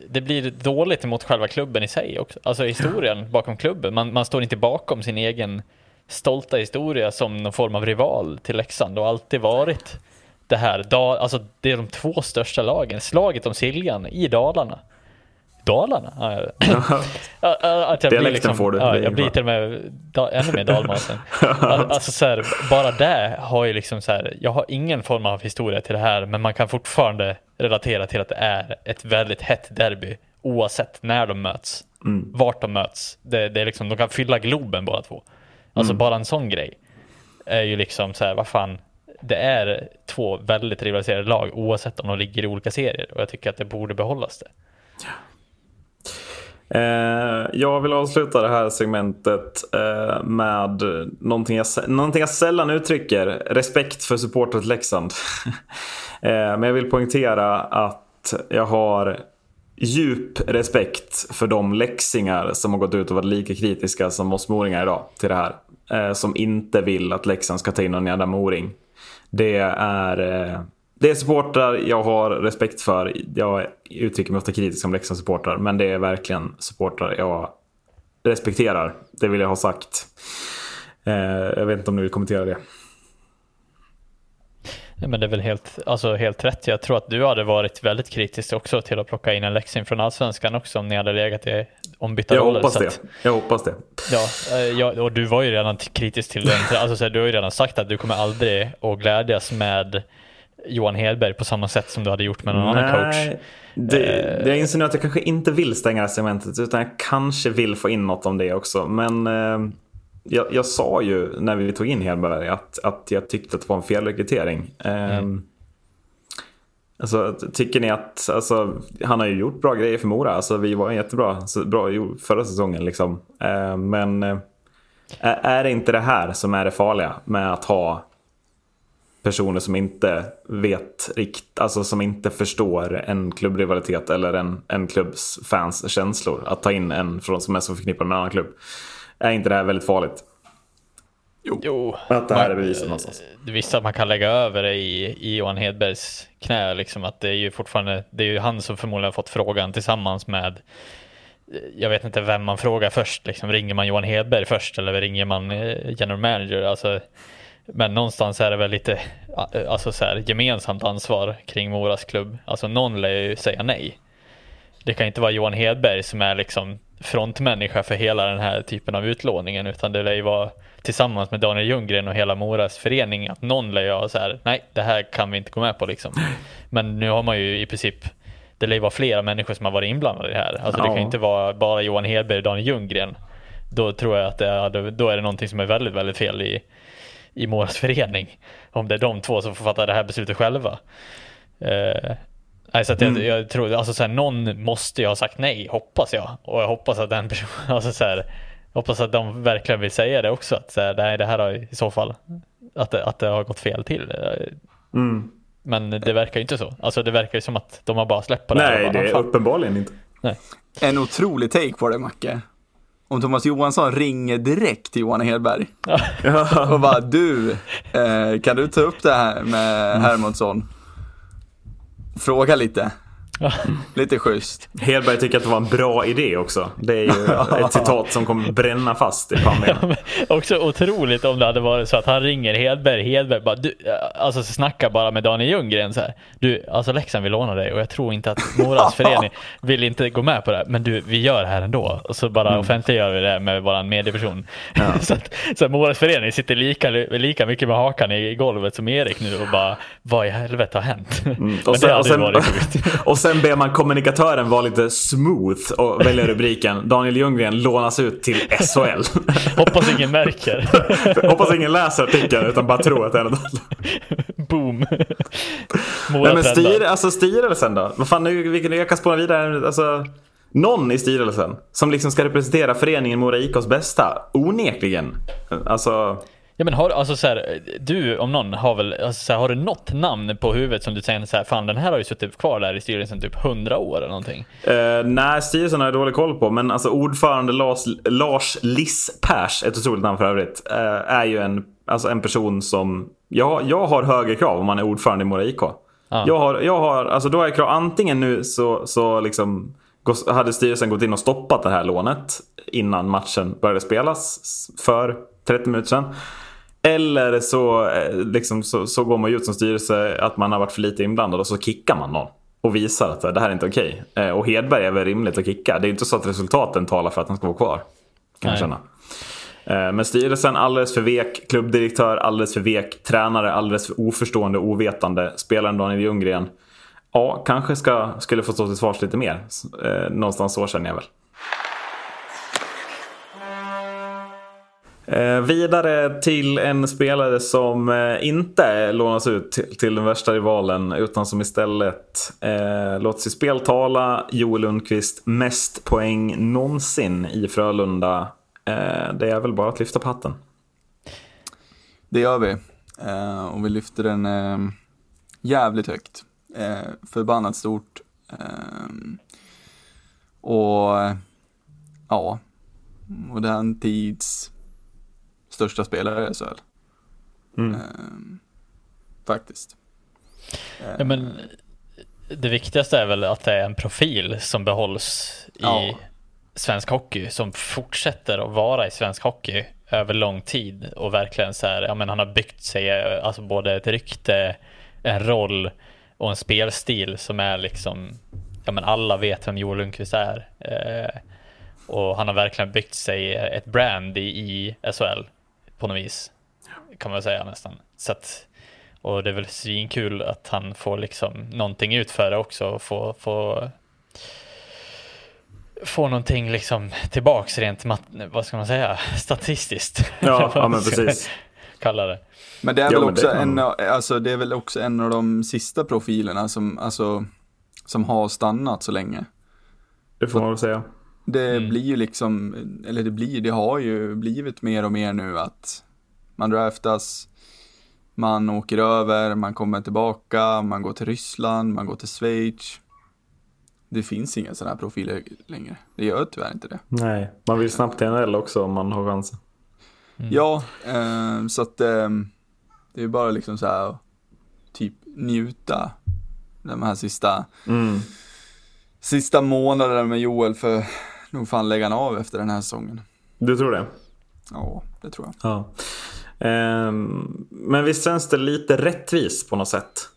det blir dåligt mot själva klubben i sig också. Alltså historien bakom klubben. Man, man står inte bakom sin egen stolta historia som någon form av rival till Leksand och alltid varit det här. Alltså det är de två största lagen. Slaget om Siljan i Dalarna. Dalarna? [laughs] att jag Dialekten liksom, får du. Ja, jag blir till och med da, ännu mer dalmasen. [laughs] alltså så här, bara det har ju liksom så här, jag har ingen form av historia till det här, men man kan fortfarande relatera till att det är ett väldigt hett derby oavsett när de möts. Mm. Vart de möts. Det, det, är liksom, de kan fylla Globen båda två. Alltså mm. bara en sån grej är ju liksom så här, vad fan, det är två väldigt rivaliserade lag oavsett om de ligger i olika serier och jag tycker att det borde behållas det. Eh, jag vill avsluta det här segmentet eh, med någonting jag, någonting jag sällan uttrycker. Respekt för supportet Leksand. [laughs] eh, men jag vill poängtera att jag har djup respekt för de läxingar som har gått ut och varit lika kritiska som oss moringar idag till det här. Eh, som inte vill att Leksand ska ta in någon jävla moring. Det är, eh, det är supportrar jag har respekt för. Jag uttrycker mig ofta kritiskt om Leksandssupportrar men det är verkligen supportrar jag respekterar. Det vill jag ha sagt. Eh, jag vet inte om ni vill kommentera det. Ja, men det är väl helt, alltså helt rätt. Jag tror att du hade varit väldigt kritisk också till att plocka in en Leksing från Allsvenskan också om ni hade legat i ombytta jag roller. Hoppas det. Jag hoppas det. Ja, eh, ja, och du var ju redan kritisk till den. [laughs] Alltså, du har ju redan sagt att du kommer aldrig att glädjas med Johan Hedberg på samma sätt som du hade gjort med någon Nej, annan coach. Det, det jag inser nu att jag kanske inte vill stänga det här segmentet utan jag kanske vill få in något om det också. Men eh, jag, jag, sa ju när vi tog in Hedberg att, att jag tyckte att det var en felrekrytering. Mm. Alltså, tycker ni att, alltså, han har ju gjort bra grejer för Mora. Alltså, vi var jättebra bra förra säsongen. Liksom. Eh, men eh, är det inte det här som är det farliga med att ha personer som inte vet rikt, alltså som inte förstår en klubbrivalitet eller en, en klubbs fans känslor. Att ta in en från som är så förknippad med en annan klubb. Är inte det här väldigt farligt? Jo, jo att det här är beviset någonstans. Det vissa man kan lägga över det i, i Johan Hedbergs knä, liksom att det är ju fortfarande, det är ju han som förmodligen har fått frågan tillsammans med jag vet inte vem man frågar först, liksom, ringer man Johan Hedberg först eller ringer man eh, general manager? Alltså, men någonstans är det väl lite alltså så här, gemensamt ansvar kring Moras klubb. Alltså någon lär ju säga nej. Det kan inte vara Johan Hedberg som är liksom frontmänniska för hela den här typen av utlåningen utan det lär ju vara tillsammans med Daniel Ljunggren och hela Moras förening att någon lär ju så här, nej det här kan vi inte gå med på liksom. Men nu har man ju i princip det lär ju vara flera människor som har varit inblandade i det här. Alltså ja. det kan inte vara bara Johan Hedberg och Daniel Ljunggren. Då tror jag att det är, då är det någonting som är väldigt, väldigt fel i, i Moras förening. Om det är de två som får fatta det här beslutet själva. Eh, så att mm. jag, jag, tror, alltså så här, någon måste ju ha sagt nej, hoppas jag. Och jag hoppas att den personen, [laughs] alltså så här, hoppas att de verkligen vill säga det också. Att så här, nej, det här har i så fall, att det, att det har gått fel till. Mm. Men det verkar ju inte så. Alltså det verkar ju som att de har bara släppt på det Nej, det är uppenbarligen inte. Nej. En otrolig take på det, Macke om Thomas Johansson ringer direkt till Johan Hedberg ja. och bara du, eh, kan du ta upp det här med mm. Hermansson? Fråga lite. Lite schysst. Hedberg tycker att det var en bra idé också. Det är ju [laughs] ett citat som kommer bränna fast i pannbenet. Också otroligt om det hade varit så att han ringer Hedberg, Hedberg bara, du, alltså snackar bara med Daniel Ljunggren så här. Du, alltså Leksand vill låna dig och jag tror inte att Moras förening [laughs] vill inte gå med på det. Men du, vi gör det här ändå. Och så bara mm. offentliggör vi det med våran medieperson. Ja. [laughs] så att så att Moras förening sitter lika, lika mycket med hakan i golvet som Erik nu och bara, vad i helvete har hänt? Mm. Och, sen, och, sen, och sen ber man kommunikatören vara lite smooth och välja rubriken Daniel Ljunggren lånas ut till SHL. [laughs] Hoppas ingen märker. [laughs] Hoppas ingen läser artikeln utan bara tror att det är något [laughs] Boom. Nej, men styr, alltså styrelsen då? Vad fan, nu, vilken, jag kan spåra vidare. Alltså, någon i styrelsen som liksom ska representera föreningen Mora IKs bästa. Onekligen. Alltså... Ja men har alltså så här, du om någon har väl, alltså så här, har du något namn på huvudet som du säger så här, fan den här har ju suttit kvar där i styrelsen typ 100 år eller någonting? Uh, nej, styrelsen har jag dålig koll på, men alltså ordförande Lars, Lars Liss-Pers, ett otroligt namn för övrigt, uh, är ju en, alltså en person som, jag, jag har högre krav om man är ordförande i Mora IK. Ah. Jag har, jag har, alltså då har jag krav, antingen nu så, så liksom hade styrelsen gått in och stoppat det här lånet innan matchen började spelas för 30 minuter sedan. Eller så, eh, liksom, så, så går man ut som styrelse att man har varit för lite inblandad och så kickar man någon. Och visar att det här är inte okej. Eh, och Hedberg är väl rimligt att kicka. Det är inte så att resultaten talar för att han ska vara kvar. Kan jag känna. Eh, men styrelsen alldeles för vek, klubbdirektör alldeles för vek, tränare alldeles för oförstående och ovetande, spelaren Daniel Ljunggren. Ja, kanske ska, skulle få stå till svars lite mer. Någonstans så känner jag väl. Eh, vidare till en spelare som eh, inte lånas ut till, till den värsta rivalen utan som istället eh, låter spel tala. Joel Lundqvist mest poäng någonsin i Frölunda. Eh, det är väl bara att lyfta på hatten. Det gör vi. Eh, och vi lyfter den eh, jävligt högt. Eh, förbannat stort. Eh, och ja, modern tids största spelare i SHL. Mm. Ehm, faktiskt. Ja, men det viktigaste är väl att det är en profil som behålls i ja. svensk hockey som fortsätter att vara i svensk hockey över lång tid och verkligen så här, ja men han har byggt sig, alltså både ett rykte, en roll och en spelstil som är liksom, ja men alla vet vem Joel Lundqvist är. Eh, och han har verkligen byggt sig ett brand i, i SHL på något vis. Kan man säga nästan. Så att, och det är väl svinkul att han får liksom någonting ut för det också. Och få, få, få någonting liksom tillbaks rent, vad ska man säga, statistiskt. Ja, ja [laughs] men precis. Kalla det. Men det är, väl också det, en, alltså, det är väl också en av de sista profilerna som, alltså, som har stannat så länge. Det får man väl säga. Det mm. blir ju liksom, eller det blir, det har ju blivit mer och mer nu att man draftas, man åker över, man kommer tillbaka, man går till Ryssland, man går till Schweiz. Det finns inga sådana här profiler längre. Det gör tyvärr inte det. Nej, man vill snabbt till NHL också om man har chansen. Mm. Ja, eh, så att eh, det är bara liksom så här typ njuta de här sista, mm. sista månaderna med Joel för nog fan lägga av efter den här säsongen. Du tror det? Ja, det tror jag. Ja. Um, men visst känns det lite rättvist på något sätt?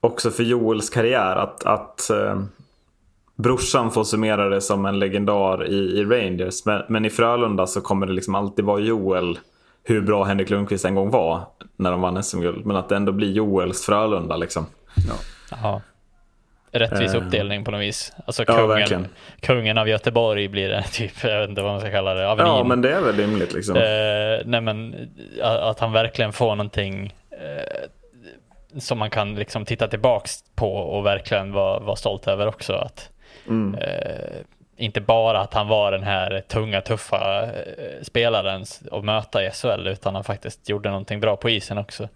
Också för Joels karriär att, att uh, brorsan får summera det som en legendar i, i Rangers. Men, men, i Frölunda så kommer det liksom alltid vara Joel hur bra Henrik Lundqvist en gång var när de vann SM-guld. Men att det ändå blir Joels Frölunda liksom. Ja. Aha rättvis uh, uppdelning på något vis. Alltså kungen, ja, kungen av Göteborg blir det [laughs] typ, jag vet inte vad man ska kalla det. Avenin. Ja men det är väl rimligt liksom. Uh, nej men att han verkligen får någonting uh, som man kan liksom titta tillbaks på och verkligen vara, vara stolt över också. Att, mm. inte bara att han var den här tunga, tuffa spelaren att möta i SHL utan han faktiskt gjorde någonting bra på isen också.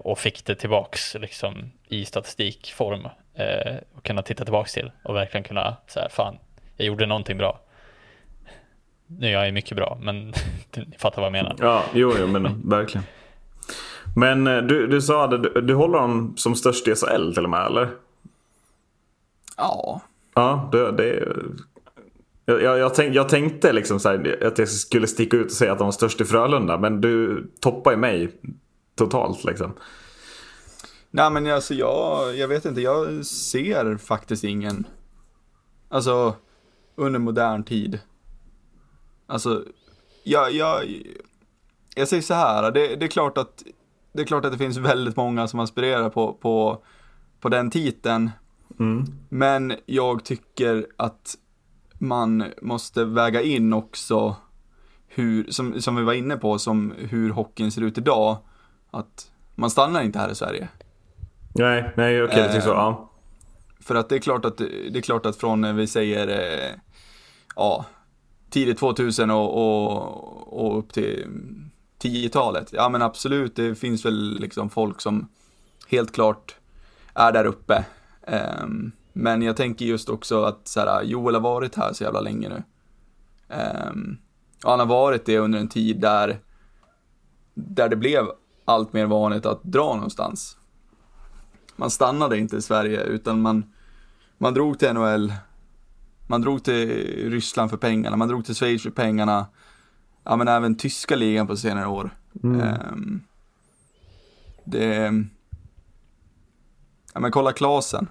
Och fick det tillbaks liksom, i statistikform eh, och kunna titta tillbaks till och verkligen kunna säga fan, jag gjorde någonting bra. Nu är jag mycket bra, men [laughs] ni fattar vad jag menar. Ja, jo, jo men verkligen. Men eh, du, du sa att du, du håller honom som störst i SHL till och med, eller? Ja. Ja, det, det jag, jag, jag, tänk, jag tänkte liksom så här, att jag skulle sticka ut och säga att de var störst i Frölunda. Men du toppar ju mig totalt liksom. Nej men alltså jag, jag vet inte, jag ser faktiskt ingen, alltså under modern tid. Alltså, jag, jag, jag säger så här, det, det, är klart att det är klart att det finns väldigt många som aspirerar på, på, på den titeln. Mm. Men jag tycker att man måste väga in också hur, som, som vi var inne på, som hur hockeyn ser ut idag. Att man stannar inte här i Sverige. Nej, nej okej, okay, tycks så. Ja. Ehm, för att det är klart att, det är klart att från, vi säger, eh, ja, tidigt 2000 och, och, och upp till 10-talet. Ja men absolut, det finns väl liksom folk som helt klart är där uppe. Um, men jag tänker just också att så här, Joel har varit här så jävla länge nu. Um, och han har varit det under en tid där, där det blev allt mer vanligt att dra någonstans. Man stannade inte i Sverige utan man, man drog till NHL, man drog till Ryssland för pengarna, man drog till Schweiz för pengarna. Ja men även tyska ligan på senare år. Mm. Um, det, ja men kolla Klasen.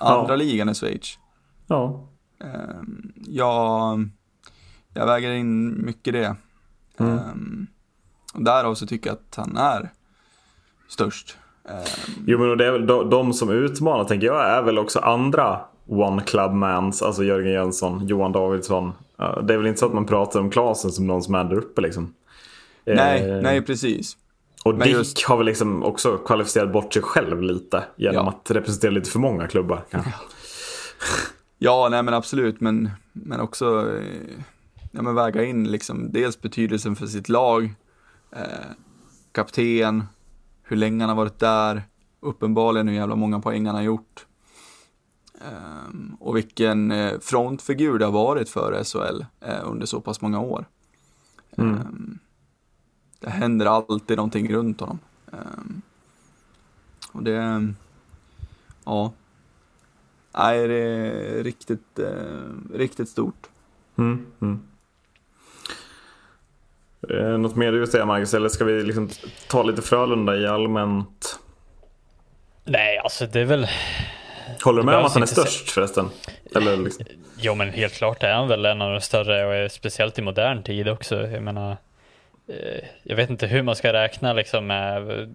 Andra ja. ligan i Schweiz. Ja. Um, jag, jag väger in mycket det. Mm. Um, därav så tycker jag att han är störst. Um, jo men det är väl de, de, som utmanar tänker jag är väl också andra One Club Mans, alltså Jörgen Jönsson, Johan Davidsson. Det är väl inte så att man pratar om Klasen som någon som är där uppe liksom. Nej, eh, nej precis. Och men Dick just... har väl liksom också kvalificerat bort sig själv lite genom ja. att representera lite för många klubbar. [laughs] Ja, ja nej men absolut, men, men också eh, ja, men väga in liksom dels betydelsen för sitt lag, eh, kapten, hur länge han har varit där, uppenbarligen hur jävla många poäng han har gjort. Um, och vilken eh, frontfigur det har varit för SHL eh, under så pass många år. Mm. Um, det händer alltid någonting runt honom. Um, och det, ja. Nej, det är riktigt, uh, riktigt stort. Mm, mm. Eh, något mer du vill säga Marcus, eller ska vi liksom ta lite Frölunda i allmänt? Nej, alltså det är väl... Håller du med om att han är störst förresten? Eller liksom? Jo, men helt klart är han väl en av de större och speciellt i modern tid också. Jag menar, Eh, jag vet inte hur man ska räkna liksom med,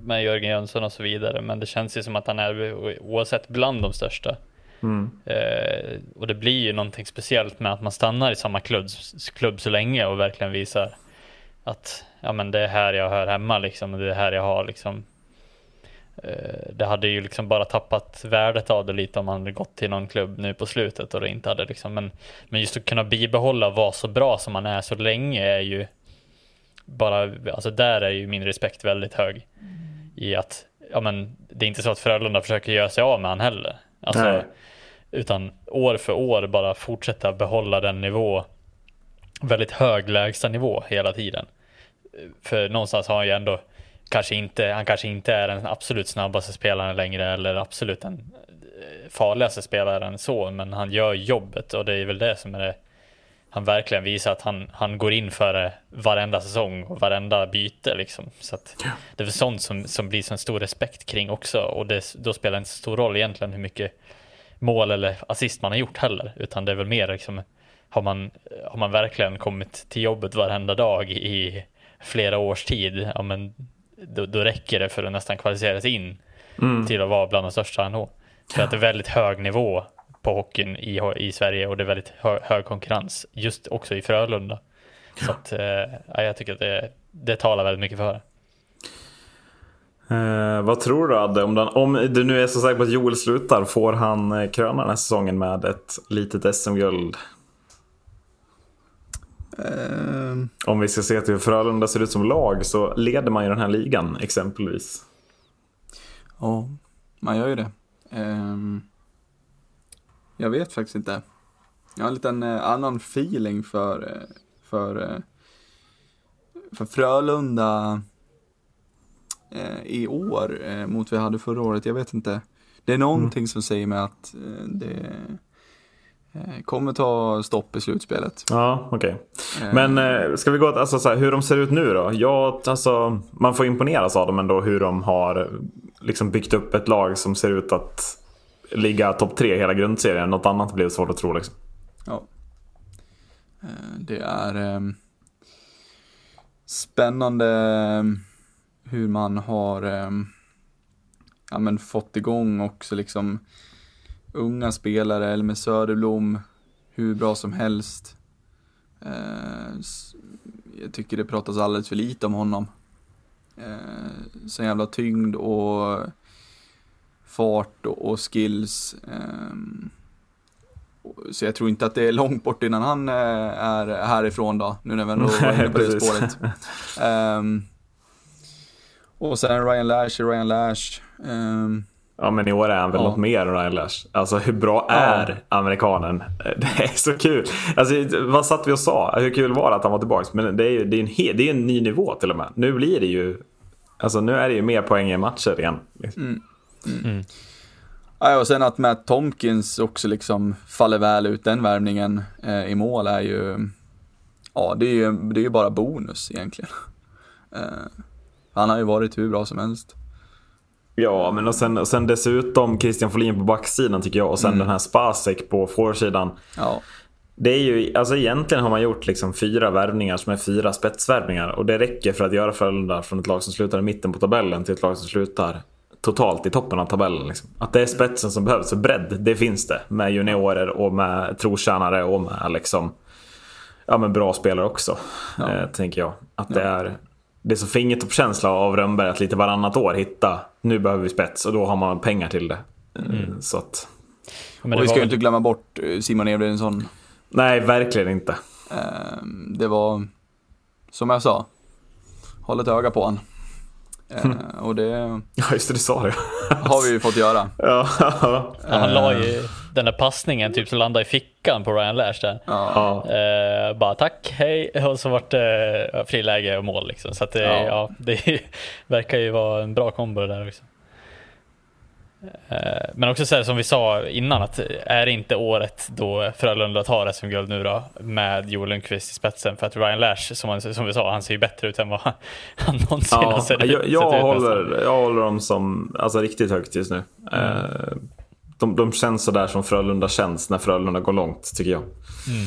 med Jörgen Jönsson och så vidare, men det känns ju som att han är oavsett bland de största. Mm. Eh, och det blir ju någonting speciellt med att man stannar i samma klubb, klubb så länge och verkligen visar att ja, men det är här jag hör hemma liksom, det är här jag har liksom eh, det hade ju liksom bara tappat värdet av det lite om man hade gått till någon klubb nu på slutet och det inte hade liksom, men, men just att kunna bibehålla och vara så bra som man är så länge är ju bara, alltså där är ju min respekt väldigt hög. I att, ja men det är inte så att Frölunda försöker göra sig av med han heller. Alltså, utan år för år bara fortsätta behålla den nivå, väldigt hög lägsta nivå hela tiden. För någonstans har han ju ändå kanske inte, han kanske inte är den absolut snabbaste spelaren längre eller absolut den eh, farligaste spelaren så, men han gör jobbet och det är väl det som är det han verkligen visar att han, han går in för det varenda säsong och varenda byte liksom. Så det är väl sånt som, som blir så stor respekt kring också och det, då spelar det inte så stor roll egentligen hur mycket mål eller assist man har gjort heller, utan det är väl mer liksom har man, har man verkligen kommit till jobbet varenda dag i flera års tid, ja men då, då räcker det för att nästan kvalificera sig in mm. till att vara bland de största ändå. För att det är väldigt hög nivå på hockeyn i, i Sverige och det är väldigt hö, hög konkurrens just också i Frölunda. Så att, eh, jag tycker att det, det talar väldigt mycket för det. Eh, vad tror du Adde? Om, den, om du nu är så säker på att Joel slutar, får han eh, kröna den här säsongen med ett litet SM-guld? Uh... Om vi ska se till hur Frölunda ser ut som lag så leder man ju den här ligan exempelvis. Ja, man gör ju det. Um... Jag vet faktiskt inte. Jag har en liten eh, annan feeling för, för, för Frölunda i år eh, mot jag hade förra året. Jag vet inte. det är någonting mm. som säger mig att eh, det eh, kommer ta stopp i slutspelet. Ja, okej. Okay. Eh. Men eh, ska vi gå alltså, så här, hur de ser ut nu då? Jag, alltså, man får imponeras av dem ändå hur de har liksom byggt upp ett lag som ser ut att ligga topp tre hela grundserien. Något annat blir svårt att tro liksom. Ja. Det är spännande hur man har ehm, ja, men fått igång också liksom unga spelare, eller med Söderblom, hur bra som helst. Eh, jag tycker det pratas alldeles för lite om honom. Eh, så jävla tyngd och fart och, skills. Eh, så jag tror inte att det är långt bort innan han eh, är härifrån då, nu när vi ändå [laughs] var inne på det spåret. [laughs] Och sen Ryan Lash Ryan Lash. Um, ja men i år är han väl ja. något mer än Ryan Lash. Alltså hur bra är ja. amerikanen? [laughs] Det är så kul. Alltså, vad satt vi och sa? Hur kul var det att han var tillbaka? Men det är ju det är en, det är en ny nivå till och med. Nu blir det ju Alltså nu är det ju mer poäng i matcher igen. Mm. Mm. Mm. Ja, och sen att Matt Tomkins också liksom faller väl ut den värvningen eh, i mål är ju, ja det är ju, det är ju bara bonus egentligen. [laughs] Eh, han har ju varit hur bra som helst. Ja, men och sen, och sen dessutom Christian Folin på backsidan tycker jag och sen mm. den här Spasek på forwardsidan. Ja. Det är ju, alltså egentligen har man gjort liksom fyra värvningar som är fyra spetsvärvningar och det räcker för att göra Frölunda från ett lag som slutar i mitten på tabellen till ett lag som slutar totalt i toppen av tabellen. Liksom. Att det är spetsen som behövs, bredd, det finns det. Med juniorer och med trotjänare och med liksom, ja, men bra spelare också. Ja. Eh, tänker jag. Att det är det är så fingertoppskänsla av Rönnberg att lite varannat år hitta, nu behöver vi spets och då har man pengar till det. Mm. Så att... Men och vi ska ju inte glömma bort eh, Simon Edvinsson. Nej, verkligen inte. Ehm, det var, som jag sa, håll ett öga på honom. Mm. Och det... [laughs] Ja, just det, du sa det. har vi ju fått göra. [laughs] Ja. ja han la ju den där passningen typ som landade i fickan på Ryan Lash där. Ja. Eh, bara tack, hej och så vart det eh, friläge och mål liksom. Så att det, ja. ja det [laughs] verkar ju vara en bra kombo där också. Eh, men också så här, som vi sa innan att är det inte året då Frölunda tar SM-guld nu då med Joel Lundqvist i spetsen för att Ryan Lash som, han, som vi sa han ser ju bättre ut än vad [laughs] han någonsin ja, har sett, jag, jag sett håller, ut. Jag håller dem som alltså, riktigt högt just nu. Mm. Eh, de, de känns sådär som Frölunda känns när Frölunda går långt tycker jag. Mm.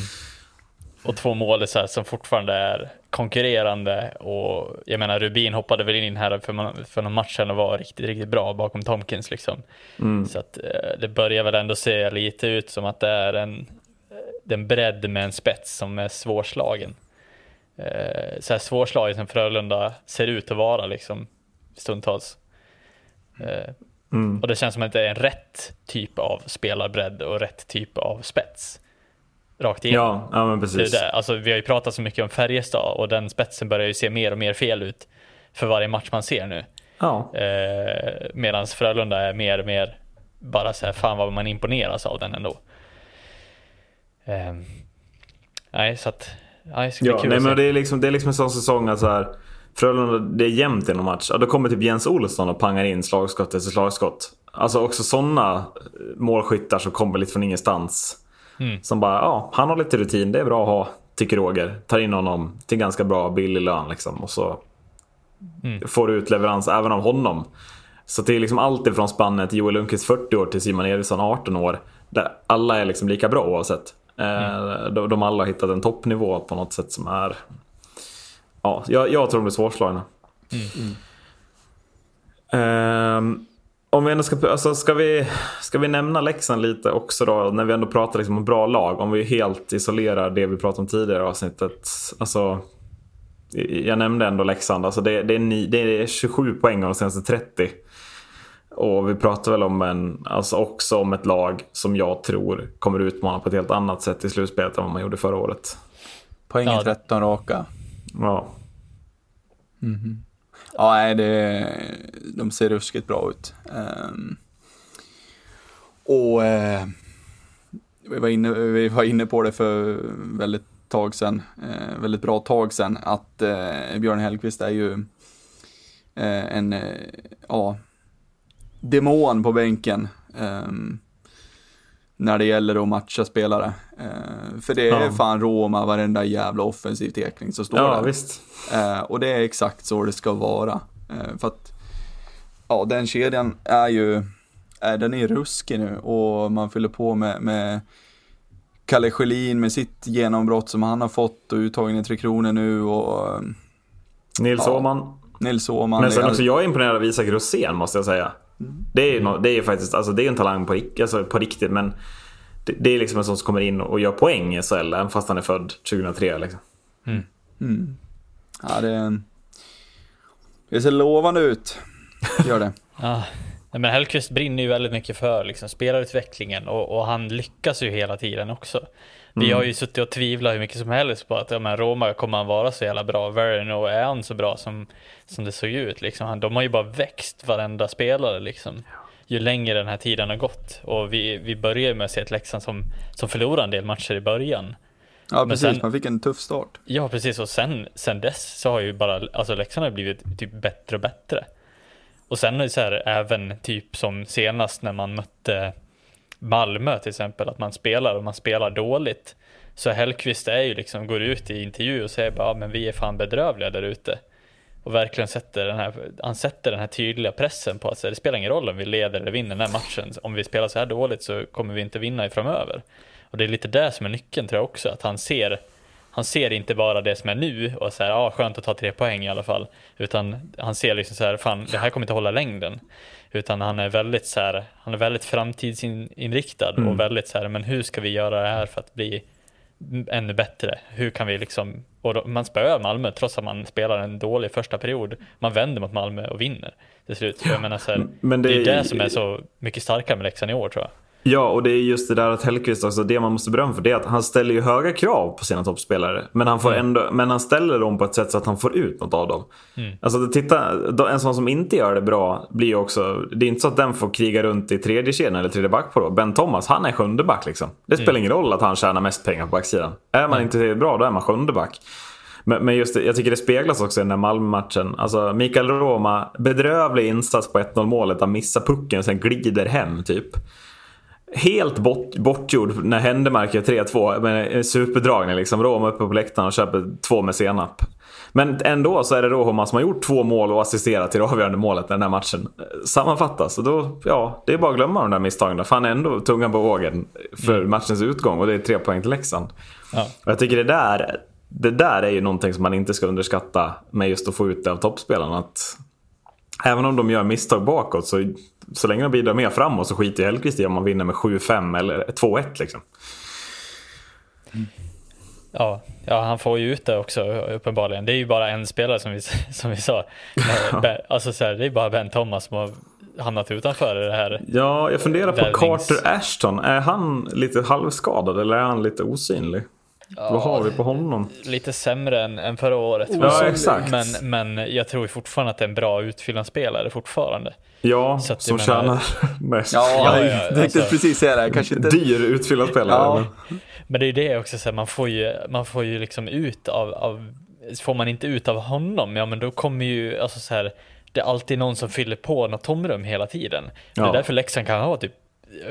Och två målisar som fortfarande är konkurrerande och jag menar Rubin hoppade väl in här för, för någon match och var riktigt, riktigt bra bakom Tomkins liksom. Mm. Så att eh, det börjar väl ändå se lite ut som att det är en, en bredd med en spets som är svårslagen. Eh, så här svårslagen som Frölunda ser ut att vara liksom stundtals. Mm. Och det känns som att det är en rätt typ av spelarbredd och rätt typ av spets rakt igenom. Ja, ja men precis. Det alltså, vi har ju pratat så mycket om Färjestad och den spetsen börjar ju se mer och mer fel ut för varje match man ser nu. Ja. Eh, Medan Frölunda är mer och mer bara så här, fan vad man imponeras av den ändå. Eh, nej, så att, nej, det ska bli ja, kul nej, men det är, liksom, det är liksom en sån säsong att så här, Frölunda, det är jämnt i någon match. Ja, då kommer typ Jens Olsson och pangar in slagskott efter slagskott. Alltså också sådana målskyttar som kommer lite från ingenstans. Mm. Som bara, ja, han har lite rutin, det är bra att ha, tycker Roger. Tar in honom till ganska bra billig lön liksom. Och så mm. får du ut leverans även av honom. Så det är liksom allt ifrån spannet Joel Lundqvist 40 år till Simon Eriksson 18 år. Där alla är liksom lika bra oavsett. Eh, mm. De, de alla har hittat en toppnivå på något sätt som är... Ja, jag, jag tror de blir svårslagna. Mm. Um, om vi ändå ska, alltså ska, vi, ska vi nämna Leksand lite också då, när vi ändå pratar liksom om bra lag. Om vi helt isolerar det vi pratade om tidigare i avsnittet. Alltså, jag nämnde ändå Leksand, alltså det, det, är ni, det är 27 poäng av de senaste 30. Och vi pratar väl om en, alltså också om ett lag som jag tror kommer utmana på ett helt annat sätt i slutspelet än vad man gjorde förra året. Poängen ja. 13 raka. Ja. Mm -hmm. Ja, nej, det, de ser ruskigt bra ut. Um, och uh, vi, var inne, vi var inne på det för väldigt tag sedan, uh, väldigt bra tag sedan, att uh, Björn Hellkvist är ju en, ja, demon på bänken. Um, när det gäller att matcha spelare. Uh, för det är Ja. fan Roma, varenda jävla offensiv tekning som står Ja, där. visst. Eh, och det är exakt så det ska vara. Eh, för att, ja, den kedjan är ju, är, den är ruskig nu och man fyller på med, med Kalle Schelin med sitt genombrott som han har fått och uttagen i Tre Kronor nu och eh, Nils Ja. Åhman. Nils Åhman. Men sen också, jag är imponerad av Isak Rosén måste jag säga. Det är ju no, det är ju faktiskt, alltså det är en talang på, alltså på riktigt men det, det är liksom en sån som kommer in och gör poäng i SHL även fast han är född 2003 liksom. Mm. Ja, det, det ser lovande ut. Gör det. [laughs] Ja, men Hellkvist brinner ju väldigt mycket för liksom, spelarutvecklingen och, och han lyckas ju hela tiden också. Vi har ju suttit och tvivlat hur mycket som helst på att ja, men Roma kommer han vara så jävla bra. Verino är han så bra som, som det såg ut liksom. Han, de har ju bara växt varenda spelare liksom. Ju längre den här tiden har gått. Och vi, vi börjar med att se ett Leksand som, som förlorar en del matcher i början. Ja, Men precis. sen- Man fick en tuff start. Ja, precis. Och sen, sen dess så har ju bara, alltså Leksand har blivit typ bättre och bättre. Och sen är det så här, även typ som senast när man mötte Malmö till exempel, att man spelar och man spelar dåligt. Så Hellkvist är ju liksom, går ut i intervju och säger bara, ja, men vi är fan bedrövliga där ute. Och verkligen sätter den här, han sätter den här tydliga pressen på att så det spelar ingen roll om vi leder eller vinner den här matchen. Om vi spelar så här dåligt så kommer vi inte vinna i framöver. Och det är lite det som är nyckeln tror jag också, att han ser han ser inte bara det som är nu och så här, ja skönt att ta tre poäng i alla fall. Utan han ser liksom så här, fan det här kommer inte hålla längden. Utan han är väldigt så här, han är väldigt framtidsinriktad och väldigt så här, men hur ska vi göra det här för att bli ännu bättre? Hur kan vi liksom, och då, man spöar Malmö trots att man spelar en dålig första period. Man vänder mot Malmö och vinner till slut. Jag menar så här, Men det, det är är- det som är så mycket starkare med Leksand i år tror jag. Ja, och det är just det där att Hellkvist också, det man måste berömma för det är att han ställer ju höga krav på sina toppspelare. Men han, får ändå, men han ställer dem på ett sätt så att han får ut något av dem. Alltså titta, en sån som inte gör det bra blir ju också, det är inte så att den får kriga runt i tredje kedjan eller tredje back på då. Ben Thomas, han är sjunde back liksom. Det spelar ingen roll att han tjänar mest pengar på backsidan. Är man inte tillräckligt bra, då är man sjunde back. Men, just det, jag tycker det speglas också i den här Malmö-matchen. Alltså Mikael Roma, bedrövlig insats på 1-0 målet. Han missar pucken och sen glider hem typ. Helt bort, bortgjord när Händemark gör 3-2 med superdragning. Liksom. Roma uppe på läktaren och köper två med senap. Men ändå så är det Roma som har gjort två mål och assisterat till det avgörande målet när den här matchen sammanfattas. Och då, ja, det är bara att glömma de där misstagen. För han är ändå tungan på vågen för matchens utgång och det är tre poäng till Leksand. Ja. Och jag tycker det där, det där är ju någonting som man inte ska underskatta med just att få ut det av toppspelarna. Att även om de gör misstag bakåt så, så länge de bidrar mer framåt så skiter Hellkvist i om man vinner med 7-5 eller 2-1 liksom. Ja, ja, han får ju ut det också uppenbarligen. Det är ju bara en spelare som vi, [laughs] som vi sa. Alltså så här, det är bara Ben Thomas som har hamnat utanför det här. Ja, jag funderar på Carter Ashton. Är han lite halvskadad eller är han lite osynlig? Vad har vi på honom? Lite sämre än, än förra året. Ja, exakt. Men, men jag tror ju fortfarande att det är en bra utfyllnadsspelare fortfarande. Ja, Så att som jag menar- tjänar [laughs] mest. Ja, Ja, jag ja, tänkte alltså. precis säga det. Kanske inte... Dyr utfyllnadsspelare. Ja. men- Men det är ju det också, så här, man, får ju, man får ju liksom ut av, av, får man inte ut av honom, ja men då kommer ju, alltså så här, det är alltid någon som fyller på något tomrum hela tiden. Det Ja. är därför Leksand kan ha typ,